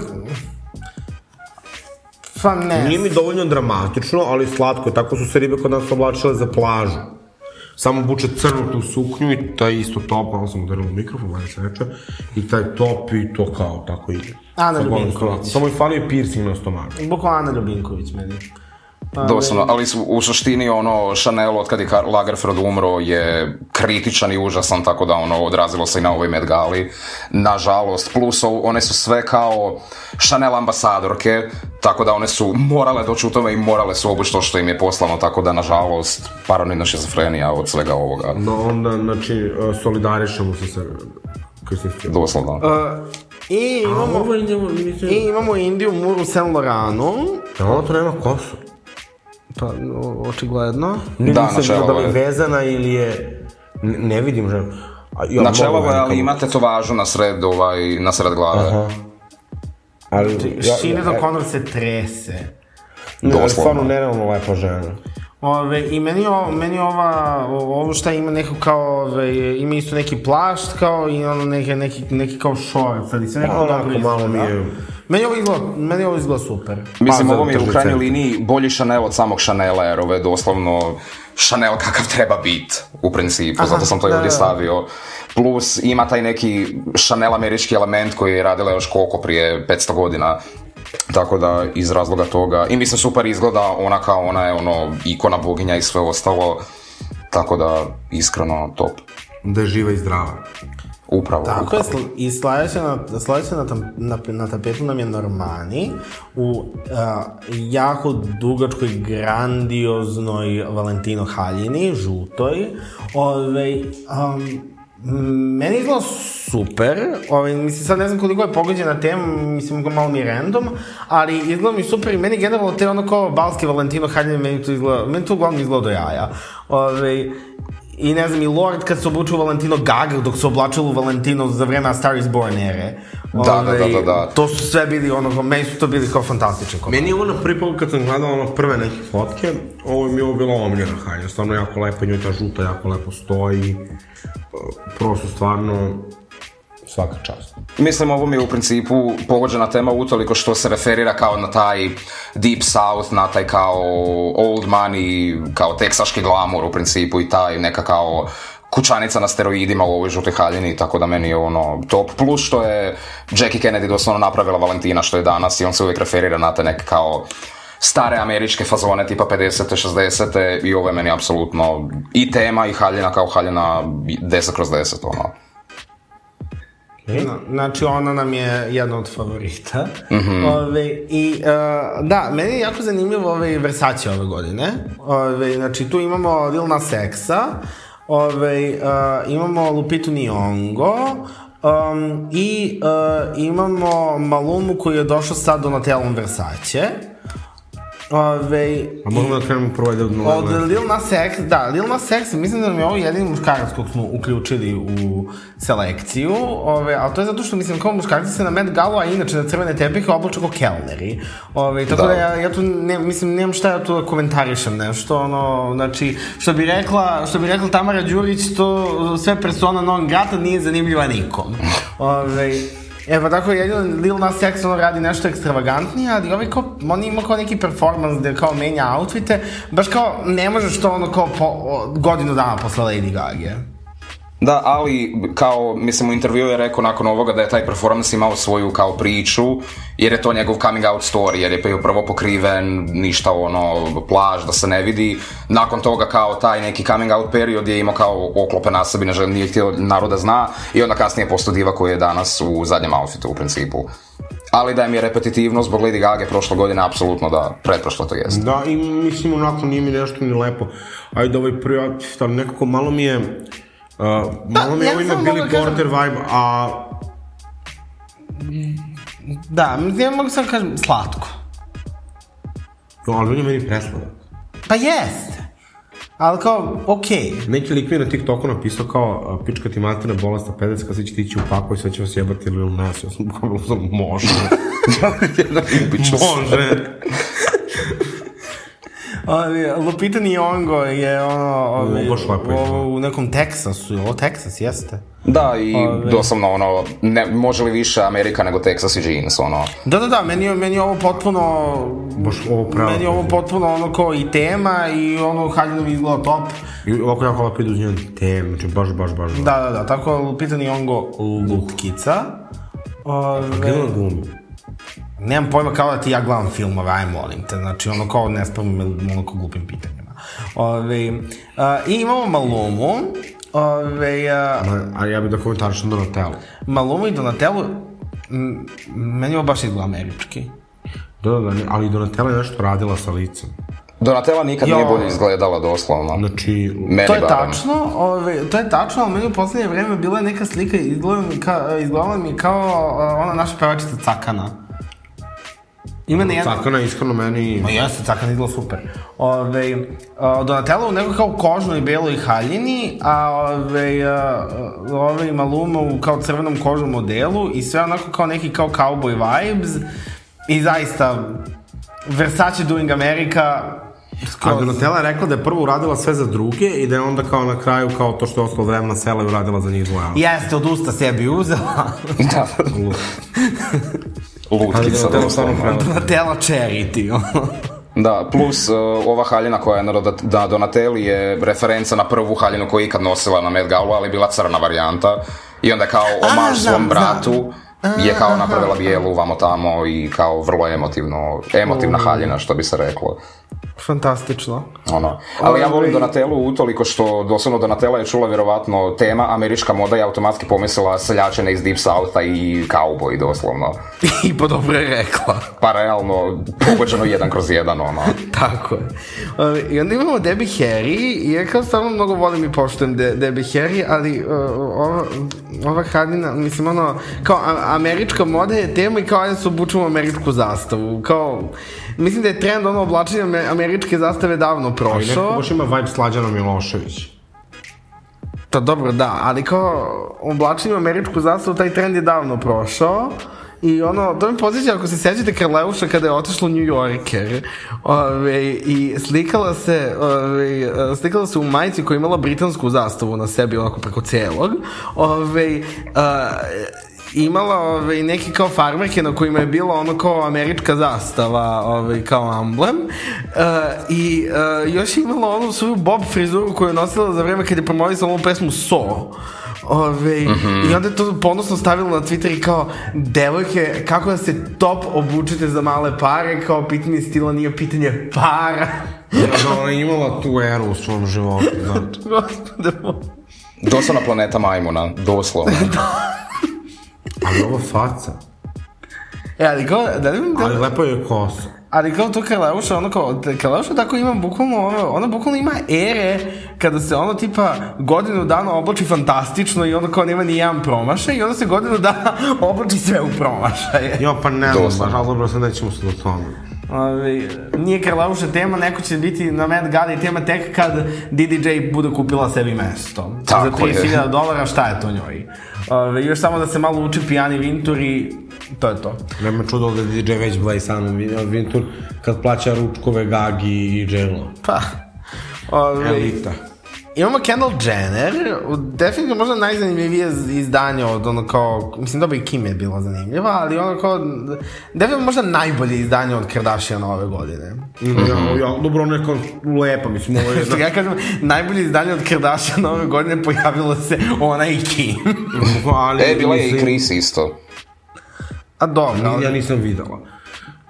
Pa ne. Nije mi dovoljno dramatično, ali slatko je. Tako su se ribe kod nas oblačile za plažu samo buče crnu tu suknju i taj isto top, malo sam udarila mikrofon, valjda se neče, i taj top i to kao, tako ide. Ana Ljubinković. Samo i falio piercing na stomaku. Bukla Ana Ljubinković meni. Pa, Doslovno, ali su, u suštini ono, Chanel od kad je Lagerfeld umro je kritičan i užasan, tako da ono, odrazilo se i na ovoj Met Gali. Nažalost, plus one su sve kao Chanel ambasadorke, tako da one su morale doći u tome i morale su obući to što im je poslano, tako da nažalost paranoidna šizofrenija od svega ovoga. No onda, znači, solidarišemo se sa Doslovno. Uh, I imamo, A, ovo I imamo Indiju u Saint Lauranu. Da, e, ona to nema kosu. Pa, očigledno. Da, na čelo Da li je vezana ili je... Ne, vidim ženu. A, ja, na čelo je, ali ima tetovažu na sred, ovaj, na sred glave. Aha. Ali, ja, Shinedo ja, ja, Connor se trese. Ne, Doslovno. stvarno nerealno lepa žena. Ove, I meni, o, meni ova, ovo šta ima neko kao, ove, ima isto neki plašt kao i ono neke, neki, neki kao šorc, ali se neko dobro izgleda. Malo mi je... Meni ovo izgleda, meni ovo izgleda super. Mislim, pa, ovo mi je u krajnjoj liniji bolji Chanel od samog Chanela, jer ovo je doslovno Chanel kakav treba bit, u principu, zato sam to da, ovdje da. stavio. Plus, ima taj neki Chanel američki element koji je radila još koliko prije 500 godina Tako da iz razloga toga, i mislim super izgleda, ona kao ona je ono ikona boginja i sve ostalo, tako da iskreno top. Da je živa i zdrava. Upravo. Tako je, i sljedeća na, sljedeća na, tam, na, na tapetu nam je Normani u uh, jako dugačkoj, grandioznoj Valentino haljini, žutoj. Ove, ovaj, um, Meni izgleda super, ovaj, mislim sad ne znam koliko je pogođena tema, mislim malo mi random, ali izgleda mi super i meni generalno te ono kao balske Valentino haljine, meni to izgleda, meni to uglavnom izgleda do jaja. Ove, ovaj, I ne znam, i Lord kad se obučio Valentino Gaga, dok se oblačio u Valentino za vreme A Star is Born ere. Da, da, da, ovaj, da, da. To su sve bili ono, meni su to bili kao fantastični komadi. Meni je ovo na prvi pogled kad sam gledao ono prve neke fotke, ovo mi je ovo bilo omljena hajnja, stvarno jako lepo, njoj ta žuta jako lepo stoji, e, prosto stvarno svaka čast. Mislim, ovo mi je u principu pogođena tema utoliko što se referira kao na taj Deep South, na taj kao old money, kao teksaški glamur u principu i taj neka kao kućanica na steroidima u ovoj žutoj haljini, tako da meni je ono top. Plus što je Jackie Kennedy doslovno napravila Valentina što je danas i on se uvijek referira na te neke kao stare američke fazone tipa 50. te 60. te i ovo je meni apsolutno i tema i haljina kao haljina 10 kroz 10 ono. Okay. E? znači, ona nam je jedna od favorita. Mm ove, I, uh, da, meni je jako zanimljivo ove, Versace ove godine. Ove, znači, tu imamo Lil Nas x ove, uh, imamo Lupitu Nyong'o, um, i uh, imamo Malumu koji je došao sad Donatelom Versace. Ove, A moramo da krenemo prvo ajde od nule. Od Lil Nas X, da, Lil Nas X, mislim da nam je ovo jedini muškarac kog smo uključili u selekciju, ove, ali to je zato što, mislim, kao muškarci se na Met Galu, a inače na crvene tepihe oblače kao kelneri. Ove, tako da, da ja, ja tu, ne, mislim, nemam šta ja tu da komentarišem nešto, ono, znači, što bi rekla, što bi rekla Tamara Đurić, to sve persona non grata nije zanimljiva nikom. Ove, E pa tako, jedino Lil Nas X ono radi nešto ekstravagantnije, ali ovaj kao, on ima kao neki performans gde kao menja outfite, baš kao ne možeš to ono kao po, godinu dana posle Lady Gaga. Da, ali kao, mislim, u intervju je rekao nakon ovoga da je taj performans imao svoju kao priču, jer je to njegov coming out story, jer je bio prvo pokriven, ništa ono, plaž da se ne vidi. Nakon toga kao taj neki coming out period je imao kao oklope na sebi, nežel, nije htio naroda zna i onda kasnije postao diva koji je danas u zadnjem outfitu u principu. Ali da je mi je repetitivno zbog Lady Gaga prošle godine, apsolutno da, pretprošlo to jeste. Da, i mislim onako nije mi nešto ni lepo. Ajde ovaj prvi outfit, nekako malo mi je Uh, pa, da, malo mi ovo ima Billy Porter vibe, a... Da, ja mogu sam kažem slatko. No, ali on je meni presladak. Pa jeste. Ali kao, okej. Okay. Neki lik mi je na TikToku napisao kao, pička ti materna bolest pedeska, pedes, kada će ti ići u pakoj, i sve će vas jebati ili u nas. Ja sam kao, (laughs) (laughs) da da (laughs) može. može. Lupita Nyong'o je ono... Ove, baš lepo ovo, u nekom Teksasu, ovo Teksas jeste. Da, i ove. doslovno ono, ne, može li više Amerika nego Texas i jeans, ono. Da, da, da, meni, meni ovo potpuno... Baš ovo pravo. Meni ovo potpuno ono kao i tema i ono Haljinov izgleda top. I ovako jako lepo idu uz njenu znači baš, baš, baš. Da, da, da, tako Lupita Nyong'o Lutkica. Ove... A gdje je glumi? nemam pojma kao da ti ja gledam filmove, aj molim te, znači ono kao ne spavim ono kao glupim pitanjima. Ove, a, I imamo Malomu, ove, a, a ja bih da komentarišam Donatello. Malomu i Donatello, meni ovo baš izgleda američki. Da, da, da, ali Donatella je nešto radila sa licem. Donatella nikad jo. nije bolje izgledala doslovno. Znači, meni to je barem. tačno, ove, to je tačno, ali meni u poslednje vreme bila je neka slika, izgledala mi, ka, izgledala mi kao ona naša pevačica Cakana. Ima ne jedna... Cakana, iskreno, meni... Ma jeste, cakana izgleda super. Ove, a, Donatello u nekoj kao kožnoj beloj haljini, a ove, a, ove Maluma u kao crvenom kožnom modelu i sve onako kao neki kao cowboy vibes. I zaista, Versace doing America, Skroz. A Donatella je rekla da je prvo uradila sve za druge i da je onda kao na kraju kao to što je ostalo vremena sela i uradila za njih dvoja. Jeste, od usta sebi uzela. (laughs) da. (laughs) Ludki sad. Donatella Charity. Da, plus uh, ova haljina koja je na da, da, Donatelli je referenca na prvu haljinu koju je ikad nosila na Met Galu, ali je bila crna varijanta. I onda kao omaž svom bratu. Znam je kao napravila bijelu vamo tamo i kao vrlo emotivno, emotivna haljina što bi se reklo fantastično. Ono. Ali ja volim Donatelu utoliko što doslovno Donatela je čula vjerovatno tema američka moda je automatski pomislila seljačene iz Deep Southa i cowboy doslovno. (laughs) I pa dobro je rekla. Pa realno, pogođeno jedan kroz jedan ono. (laughs) Tako je. I onda imamo Debbie Harry, jer kao stvarno mnogo volim i poštujem De Debbie Harry, ali uh, ova, ova hranina, mislim ono, kao američka moda je tema i kao ja da se obučujem američku zastavu. Kao, Mislim da je trend ono oblačenje američke zastave davno prošao. Ali neko baš ima vibe Slađana Milošević. Pa dobro, da, ali kao oblačenje američku zastavu, taj trend je davno prošao. I ono, to mi posjeća, ako se sećate Karleuša kada je otišla u New Yorker ove, i slikala se, ove, slikala se u majici koja je imala britansku zastavu na sebi, onako preko celog. Ove, a, imala ovaj, neki kao farmerke na kojima je bilo ono kao američka zastava ovaj, kao amblem uh, i uh, još je imala onu svoju bob frizuru koju je nosila za vreme kad je promovisala ovu pesmu So Ove, ovaj, mm -hmm. I onda je to ponosno stavila na Twitter i kao, devojke, kako da se top obučete za male pare, kao pitanje stila nije pitanje para. da, ona je imala tu eru u svom životu, znači. (laughs) Gospode moj. Doslovno planeta majmuna, doslovno. Ali ovo faca. E, ali kao, da li mi... Da... Ali lepo je kosa. Ali kao to Kaleuša, ono kao, Kaleuša tako ima bukvalno, ono, ona bukvalno ima ere kada se ono tipa godinu dana oblači fantastično i ono kao nema ni jedan promašaj i onda se godinu dana (laughs) oblači sve u promašaje. Jo, pa ne, baš pa dobro se nećemo se do toga. Ove, ovaj, nije Karlauša tema, neko će biti na Mad Gala i tema tek kad DDJ bude kupila sebi mesto. Tako Za 30.000 dolara, šta je to njoj? Ove, još samo da se malo uči pijani Vintur i to je to. Nema čudo da DJ već blaj sam Vintur kad plaća ručkove Gagi i Dželo. Pa, ove, Elita. Imamo Kendall Jenner, definitivno možda najzanimljivije izdanje od ono kao, mislim dobro i Kim je bilo zanimljivo, ali ono kao, definitivno možda najbolje izdanje od Kardashiana ove godine. Mm -hmm. ja, ja, dobro, ono je kao lepa, mislim, ovo je... (laughs) ja kažem, najbolje izdanje od Kardashiana ove godine pojavilo se ona i Kim. Mhm, ali, e, bila je i Chris isto. A dobro. Ja nisam videla.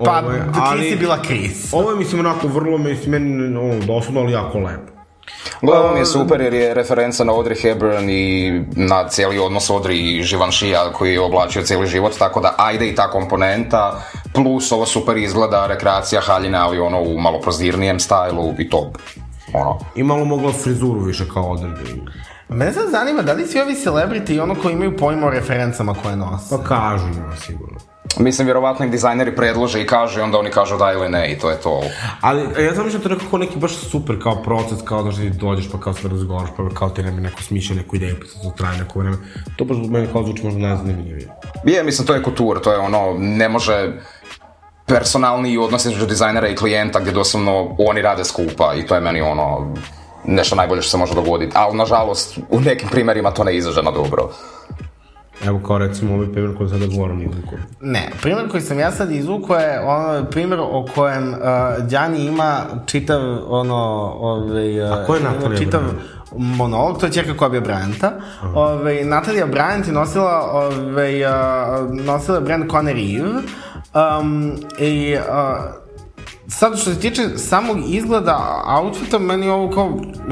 Pa, ovo je, ali, ti si bila Chris. Ovo je, mislim, onako vrlo, mislim, meni, ono, doslovno, ali jako lepo. Gledao mi je um, super jer je referenca na Audrey Hepburn i na cijeli odnos Audrey i Givenchy-a koji je oblačio cijeli život, tako da ajde i ta komponenta, plus ovo super izgleda rekreacija haljine, ali ono u malo prozirnijem stajlu i to ono. I malo mogla frizuru više kao odredi. Mene sad zanima, da li svi ovi celebrity ono koji imaju pojma o referencama koje nose? Pa kažu ima sigurno. Mislim, vjerovatno im dizajneri predlože i kažu i onda oni kažu da ili ne i to je to. Ali e, ja zamišljam to nekako neki baš super kao proces, kao da ti dođeš pa kao sve razgovaraš, pa kao ti nema neko smišlja, neku ideju, pa sad traje neko vreme. To baš meni kao zvuči možda najzanimljivije. Je, mislim, to je kultura, to je ono, ne može personalni odnos između dizajnera i klijenta gdje doslovno oni rade skupa i to je meni ono nešto najbolje što se može dogoditi, ali nažalost u nekim primjerima to ne izađe na dobro. Evo kao recimo ovaj primjer koji sada govorim izvuku. Ne, primjer koji sam ja sad izvuku je ono primjer o kojem uh, Đani ima čitav ono ovaj, uh, A ko je Natalija čitav Brand? monolog, to je čerka Kobe Bryanta. Uh -huh. Ove, ovaj, Natalija Bryant je nosila, ovaj, uh, nosila brand Conner Eve um, i uh, sad što se tiče samog izgleda outfita, meni je ovo kao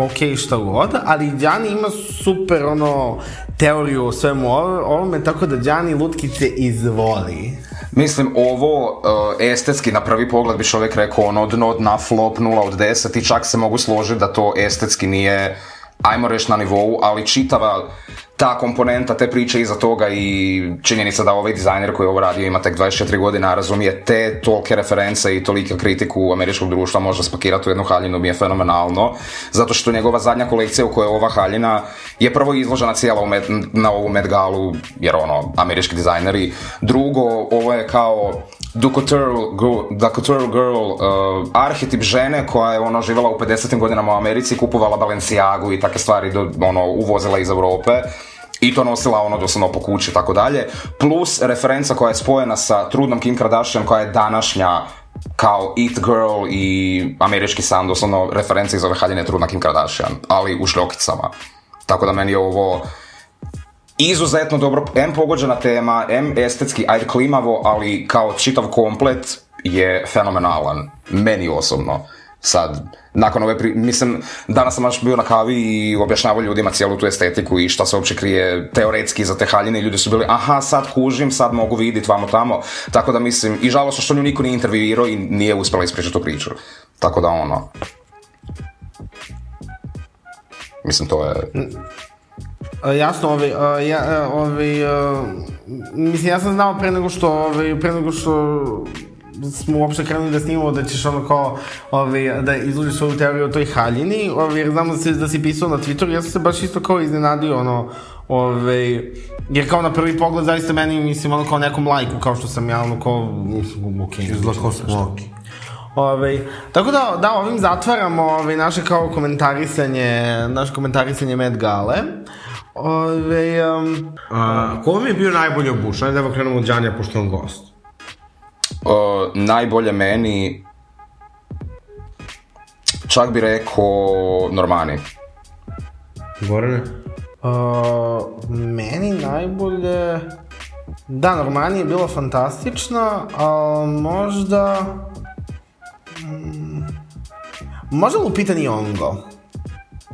ok šta god, ali Djani ima super ono teoriju o svemu ovome, tako da Djani lutkice izvoli. Mislim, ovo uh, estetski na prvi pogled bi čovjek rekao ono dno od na flop 0 od 10 i čak se mogu složiti da to estetski nije ajmo reći na nivou, ali čitava ta komponenta te priče iza toga i činjenica da ovaj dizajner koji ovo radio ima tek 24 godina, razumije te tolke reference i tolika kritiku američkog društva može spakirati u jednu haljinu, mi je fenomenalno, zato što njegova zadnja kolekcija u kojoj je ova haljina je prvo izložena cijela med, na ovu Met Galu jer ono, američki dizajneri. Drugo, ovo je kao Ducotero Girl, Ducotero Girl uh, arhetip žene koja je ono živjela u 50. godinama u Americi, kupovala Balenciagu i take stvari do, ono, uvozila iz Europe i to nosila ono doslovno po kući i tako dalje, plus referenca koja je spojena sa trudnom Kim Kardashian koja je današnja kao It Girl i američki san, doslovno referenca iz ove haljine trudna Kim Kardashian, ali u šljokicama. Tako da meni je ovo izuzetno dobro, M pogođena tema, M estetski, ajde klimavo, ali kao čitav komplet je fenomenalan, meni osobno. Sad, nakon ove, pri... mislim, danas sam baš bio na kavi i objašnjavao ljudima cijelu tu estetiku i šta se uopće krije teoretski za te haljine i ljudi su bili, aha, sad kužim, sad mogu vidjeti vamo tamo, tako da mislim, i žalostno što nju niko nije intervjuirao i nije uspjela ispričati tu priču, tako da ono, mislim, to je... E, jasno, ovaj, a, e, ja, e, ovaj, a, mislim, ja sam znao pre nego što, ovaj, pre nego što smo uopšte krenuli da snimamo da ćeš ono kao ovaj, da izlužiš svoju teoriju o toj haljini, ovaj, jer znam da si, da si pisao na Twitteru, ja sam se baš isto kao iznenadio, ono, Ove, jer kao na prvi pogled zaista meni mislim ono kao nekom lajku kao što sam ja ono kao mislim ok izgleda smo, okej. Ove, tako da, da, ovim zatvaramo ove, naše kao komentarisanje, naše komentarisanje Met Gale. Uh, Ove, um... A, ko vam je bio najbolje obučen? Da da krenemo od Đanja, pošto on gost. O, najbolje meni... Čak bi rekao Normani. Gorane? O, meni najbolje... Da, Normani je bila fantastična, ali možda... Mm, možda lupitan i Ongo.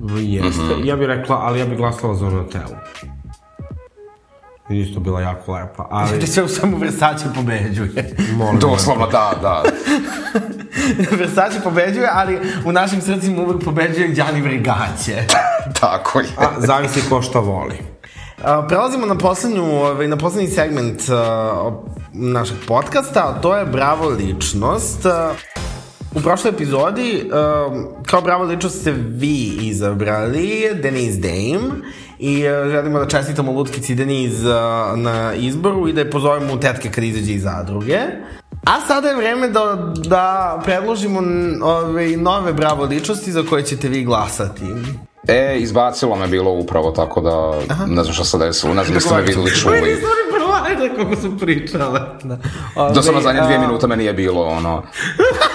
Jeste. Mm -hmm. Ja bih rekla, ali ja bih glasala za Donatelu. Isto bila jako lepa, ali... Ti (laughs) da sve u samo Versace pobeđuje. Molim Doslovno, da, da. (laughs) Versace pobeđuje, ali u našim srcima uvek pobeđuje Gianni Vergace. (laughs) Tako je. A, zavisi ko šta voli. Uh, prelazimo na poslednju, ovaj, na poslednji segment uh, našeg podcasta, a to je Bravo ličnost. Uh, U prošloj epizodi, um, kao bravo ličnost ste vi izabrali Denise Dame i uh, želimo da čestitamo Lutkici Denise uh, na izboru i da je pozovemo u tetke kad izađe iz zadruge. A sada je vreme da, da predložimo ove ovaj, nove bravo ličnosti za koje ćete vi glasati. E, izbacilo me bilo upravo, tako da Aha. ne znam šta se desilo, ne znam jeste da me videli čuli. Meni su oni prolajle kako su pričale. Da, ove, da sam na zadnje dvije a... Ovaj, minuta me nije bilo, ono. (laughs)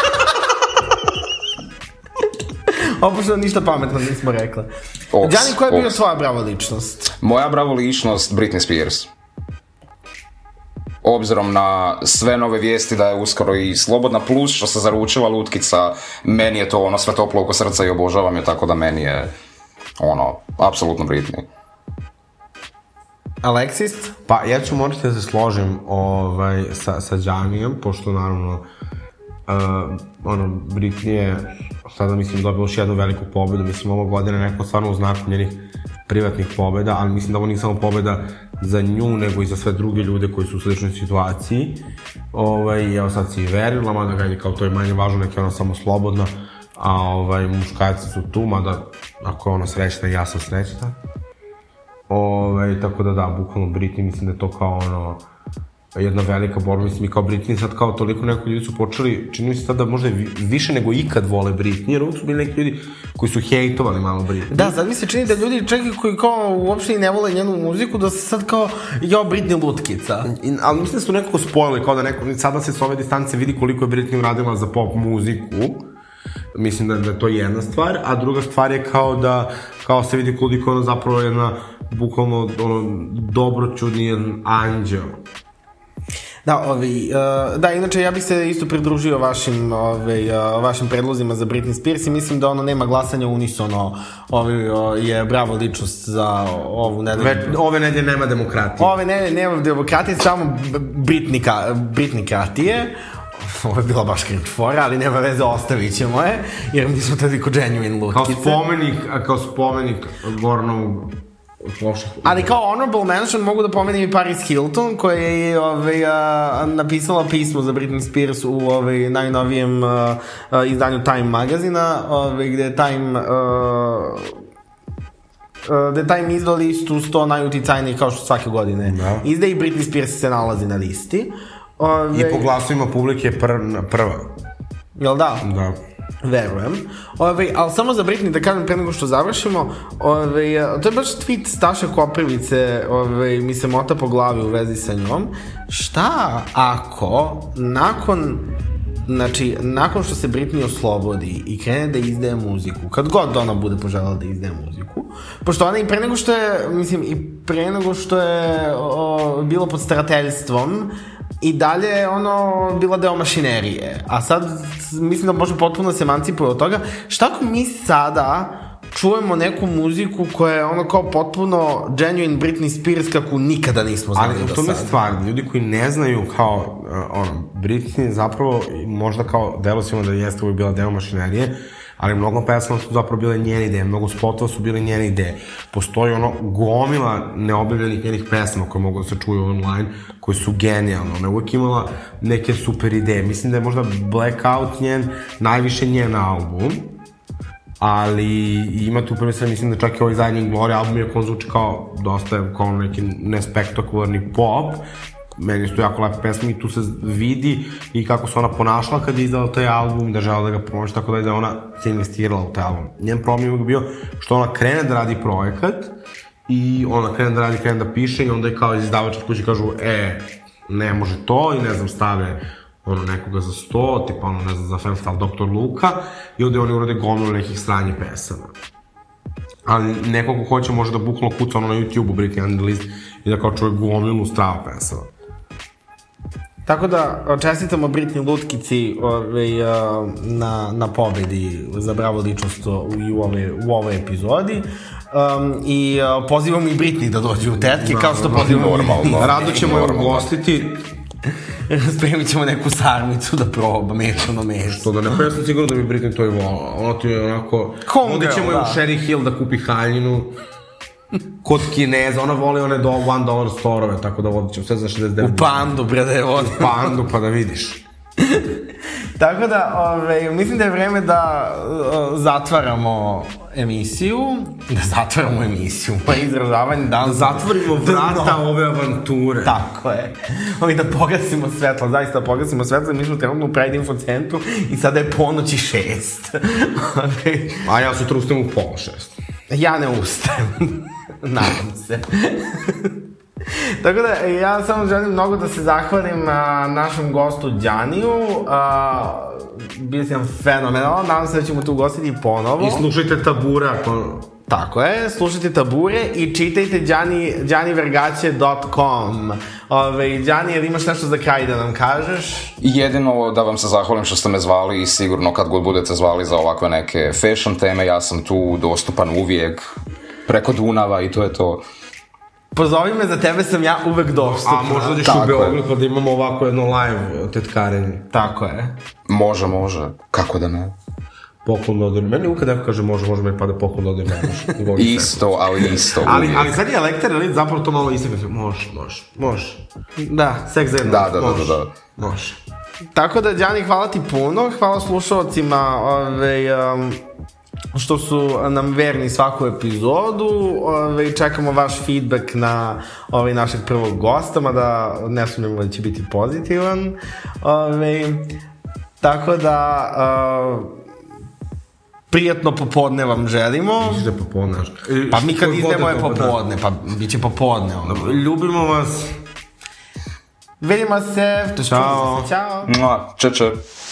Opušta ništa pametno nismo rekli. Ops, Gianni, koja je bio tvoja bravo ličnost? Moja bravo ličnost Britney Spears obzirom na sve nove vijesti da je uskoro i slobodna plus što se zaručila lutkica, meni je to ono sve toplo oko srca i obožavam je, tako da meni je ono, apsolutno Britney. Alexis? Pa ja ću morati da se složim ovaj, sa, sa Džanijom, pošto naravno uh, ono, Britney je sada mislim dobila još jednu veliku pobedu, mislim ova godina je neko stvarno uznačenjenih privatnih pobeda, ali mislim da ovo nije samo pobeda za nju, nego i za sve druge ljude koji su u sličnoj situaciji. Ovaj, evo sad si i verila, mada ga je kao to je manje važno, neka je ona samo slobodna, a ovaj, muškarci su tu, mada ako je ona srećna, ja sam srećna. Ovaj, tako da da, bukvalno Britney mislim da je to kao ono, jedna velika borba, mislim, i kao Britney sad kao toliko neko ljudi su počeli, čini mi se sada da možda više nego ikad vole Britney, jer su bili neki ljudi koji su hejtovali malo Britney. Da, sad mi se čini da ljudi čak i koji kao uopšte ne vole njenu muziku, da se sad kao, jao, Britney lutkica. I, ali mislim da su nekako spojili, kao da neko, sada se s ove distance vidi koliko je Britney uradila za pop muziku, mislim da, da to je jedna stvar, a druga stvar je kao da, kao se vidi koliko je ona zapravo jedna, bukvalno, ono, dobroćudni anđeo Da, ovaj, uh, da, inače ja bih se isto pridružio vašim, ovaj, uh, vašim predlozima za Britney Spears i mislim da ono nema glasanja unisono, ove, uh, je bravo ličnost za ovu nedelju. Ve, ove nedelje nema demokratije. Ove nedelje nema demokratije, samo Britnika, Britnikratije. Ovo je bila baš cringe fora, ali nema veze, ostavit ćemo je, jer mi smo tada kod Genuine Lutkice. Kao spomenik, kao spomenik Gornovu loših... Ali kao honorable mention mogu da pomenem i Paris Hilton koja je ovaj, a, napisala pismo za Britney Spears u ovaj, najnovijem a, a, izdanju Time magazina ovaj, gde je Time a, da je Time izdao listu 100 najuticajnijih kao što svake godine da. izda i Britney Spears se nalazi na listi. Ove... Ovaj I po glasovima publike pr prva. Jel da? Da. Verujem. Ove, ovaj, ali samo za Britney da kažem pre nego što završimo, ove, ovaj, to je baš tweet Staša Koprivice, ove, ovaj, mi se mota po glavi u vezi sa njom. Šta ako nakon Znači, nakon što se Britney oslobodi i krene da izdaje muziku, kad god ona bude poželjala da izdaje muziku, pošto ona i pre nego što je, mislim, i pre nego što je o, bilo pod starateljstvom, i dalje je ono bila deo mašinerije. A sad mislim da može potpuno da se emancipuje od toga. Šta ako mi sada čujemo neku muziku koja je ono kao potpuno genuine Britney Spears kako nikada nismo znali Ali, do sada. Ali u tome stvar, ljudi koji ne znaju kao, uh, ono, Britney zapravo možda kao delo svima da jeste uvijek bila deo mašinerije, ali mnogo pesma su zapravo bile njene ideje, mnogo spotova su bile njene ideje. Postoji ono gomila neobjavljenih njenih pesma koje mogu da se čuju online, koje su genijalne. Ona je uvek imala neke super ideje. Mislim da je možda Blackout njen, najviše njen album, ali ima tu prvenstveno, mislim da čak i ovaj zadnji Glory album, je on zvuči kao dosta kao neki nespektakularni pop, meni su jako lepe pesme i tu se vidi i kako se ona ponašala kad je izdala taj album, da žela da ga pomoći, tako da je da ona se investirala u taj album. Njen problem je bio što ona krene da radi projekat i ona krene da radi, krene da piše i onda je kao iz izdavačke kuće kažu, e, ne može to i ne znam, stave ono nekoga za 100, tipa ono ne znam za Femstal Dr. Luka i onda je oni urade gomilu nekih sranje pesama. Ali neko ko hoće može da bukvalno kuca ono na YouTube-u Brick and List i da kao čuje gomilu strava pesama. Tako da, čestitamo Britni Lutkici ovaj, eh, na, na pobedi za bravo ličnost i u, ove, u ovoj epizodi. Um, I uh, pozivamo i Britni da dođe u tetke, da, kao što pozivamo normalno. (laughs) Rado ćemo je ugostiti. (laughs) Spremit ćemo neku sarmicu da proba, mešano meso. Što da ne, pa ja sam sigurno da bi Britni to i volao. Ono ti je onako... Home ćemo je da. u Sherry Hill da kupi haljinu kod Kineza, ona voli one do, one dollar storove, tako da vodit ćemo sve za 69. U pandu, bre, da je vodi. U pandu, pa da vidiš. (laughs) tako da, ove, mislim da je vreme da o, e, zatvaramo emisiju. Da zatvaramo emisiju, pa izražavanje dan. Da zatvorimo da, vrata no. Da. ove avanture. Tako je. Ovi da pogasimo svetlo, zaista da pogasimo svetlo. Mi smo trenutno u Pride Info centru i sada je ponoći šest. (laughs) A ja sutra ustajem u pola šest. Ja ne ustajem. (laughs) (laughs) Nadam se. (laughs) Tako da, e, ja samo želim mnogo da se zahvalim a, našem gostu Đaniju. A, bio sam fenomenal, nadam se da ćemo tu gostiti ponovo. I slušajte tabura ako... Tako je, slušajte tabure i čitajte Đani, djanivergaće.com. Ove, Đani, jel imaš nešto za kraj da nam kažeš? Jedino da vam se zahvalim što ste me zvali i sigurno kad god budete zvali za ovakve neke fashion teme, ja sam tu dostupan uvijek, preko Dunava i to je to. Pozovi me, za tebe sam ja uvek dostupan. A možda ćeš u Beograd pa da imamo ovako jedno live tetkarenje. Tako je. Može, može. Kako da ne? poklon da odim. Meni uvijek neko kaže može, može, meni pada poklon da odim, (laughs) isto, ali isto. ali, uvijek. ali sad je Elektar Elite zapravo to malo isto. Može, može, može. Da, seks zajedno. Da, da, da može, da, da, da. Može. Tako da, Đani, hvala ti puno, hvala slušalcima, ove, ovaj, um, što su nam verni svaku epizodu. Ove, ovaj, čekamo vaš feedback na ovaj, našeg prvog gosta, mada ne sumnjamo da će biti pozitivan. Ove, ovaj, tako da... A, prijatno popodne vam želimo. Biće da popodne. pa mi kad idemo je popodne, pa bit će popodne. Onda. Ljubimo vas. Vidimo se. Čao. Ćao. Čao. Čao.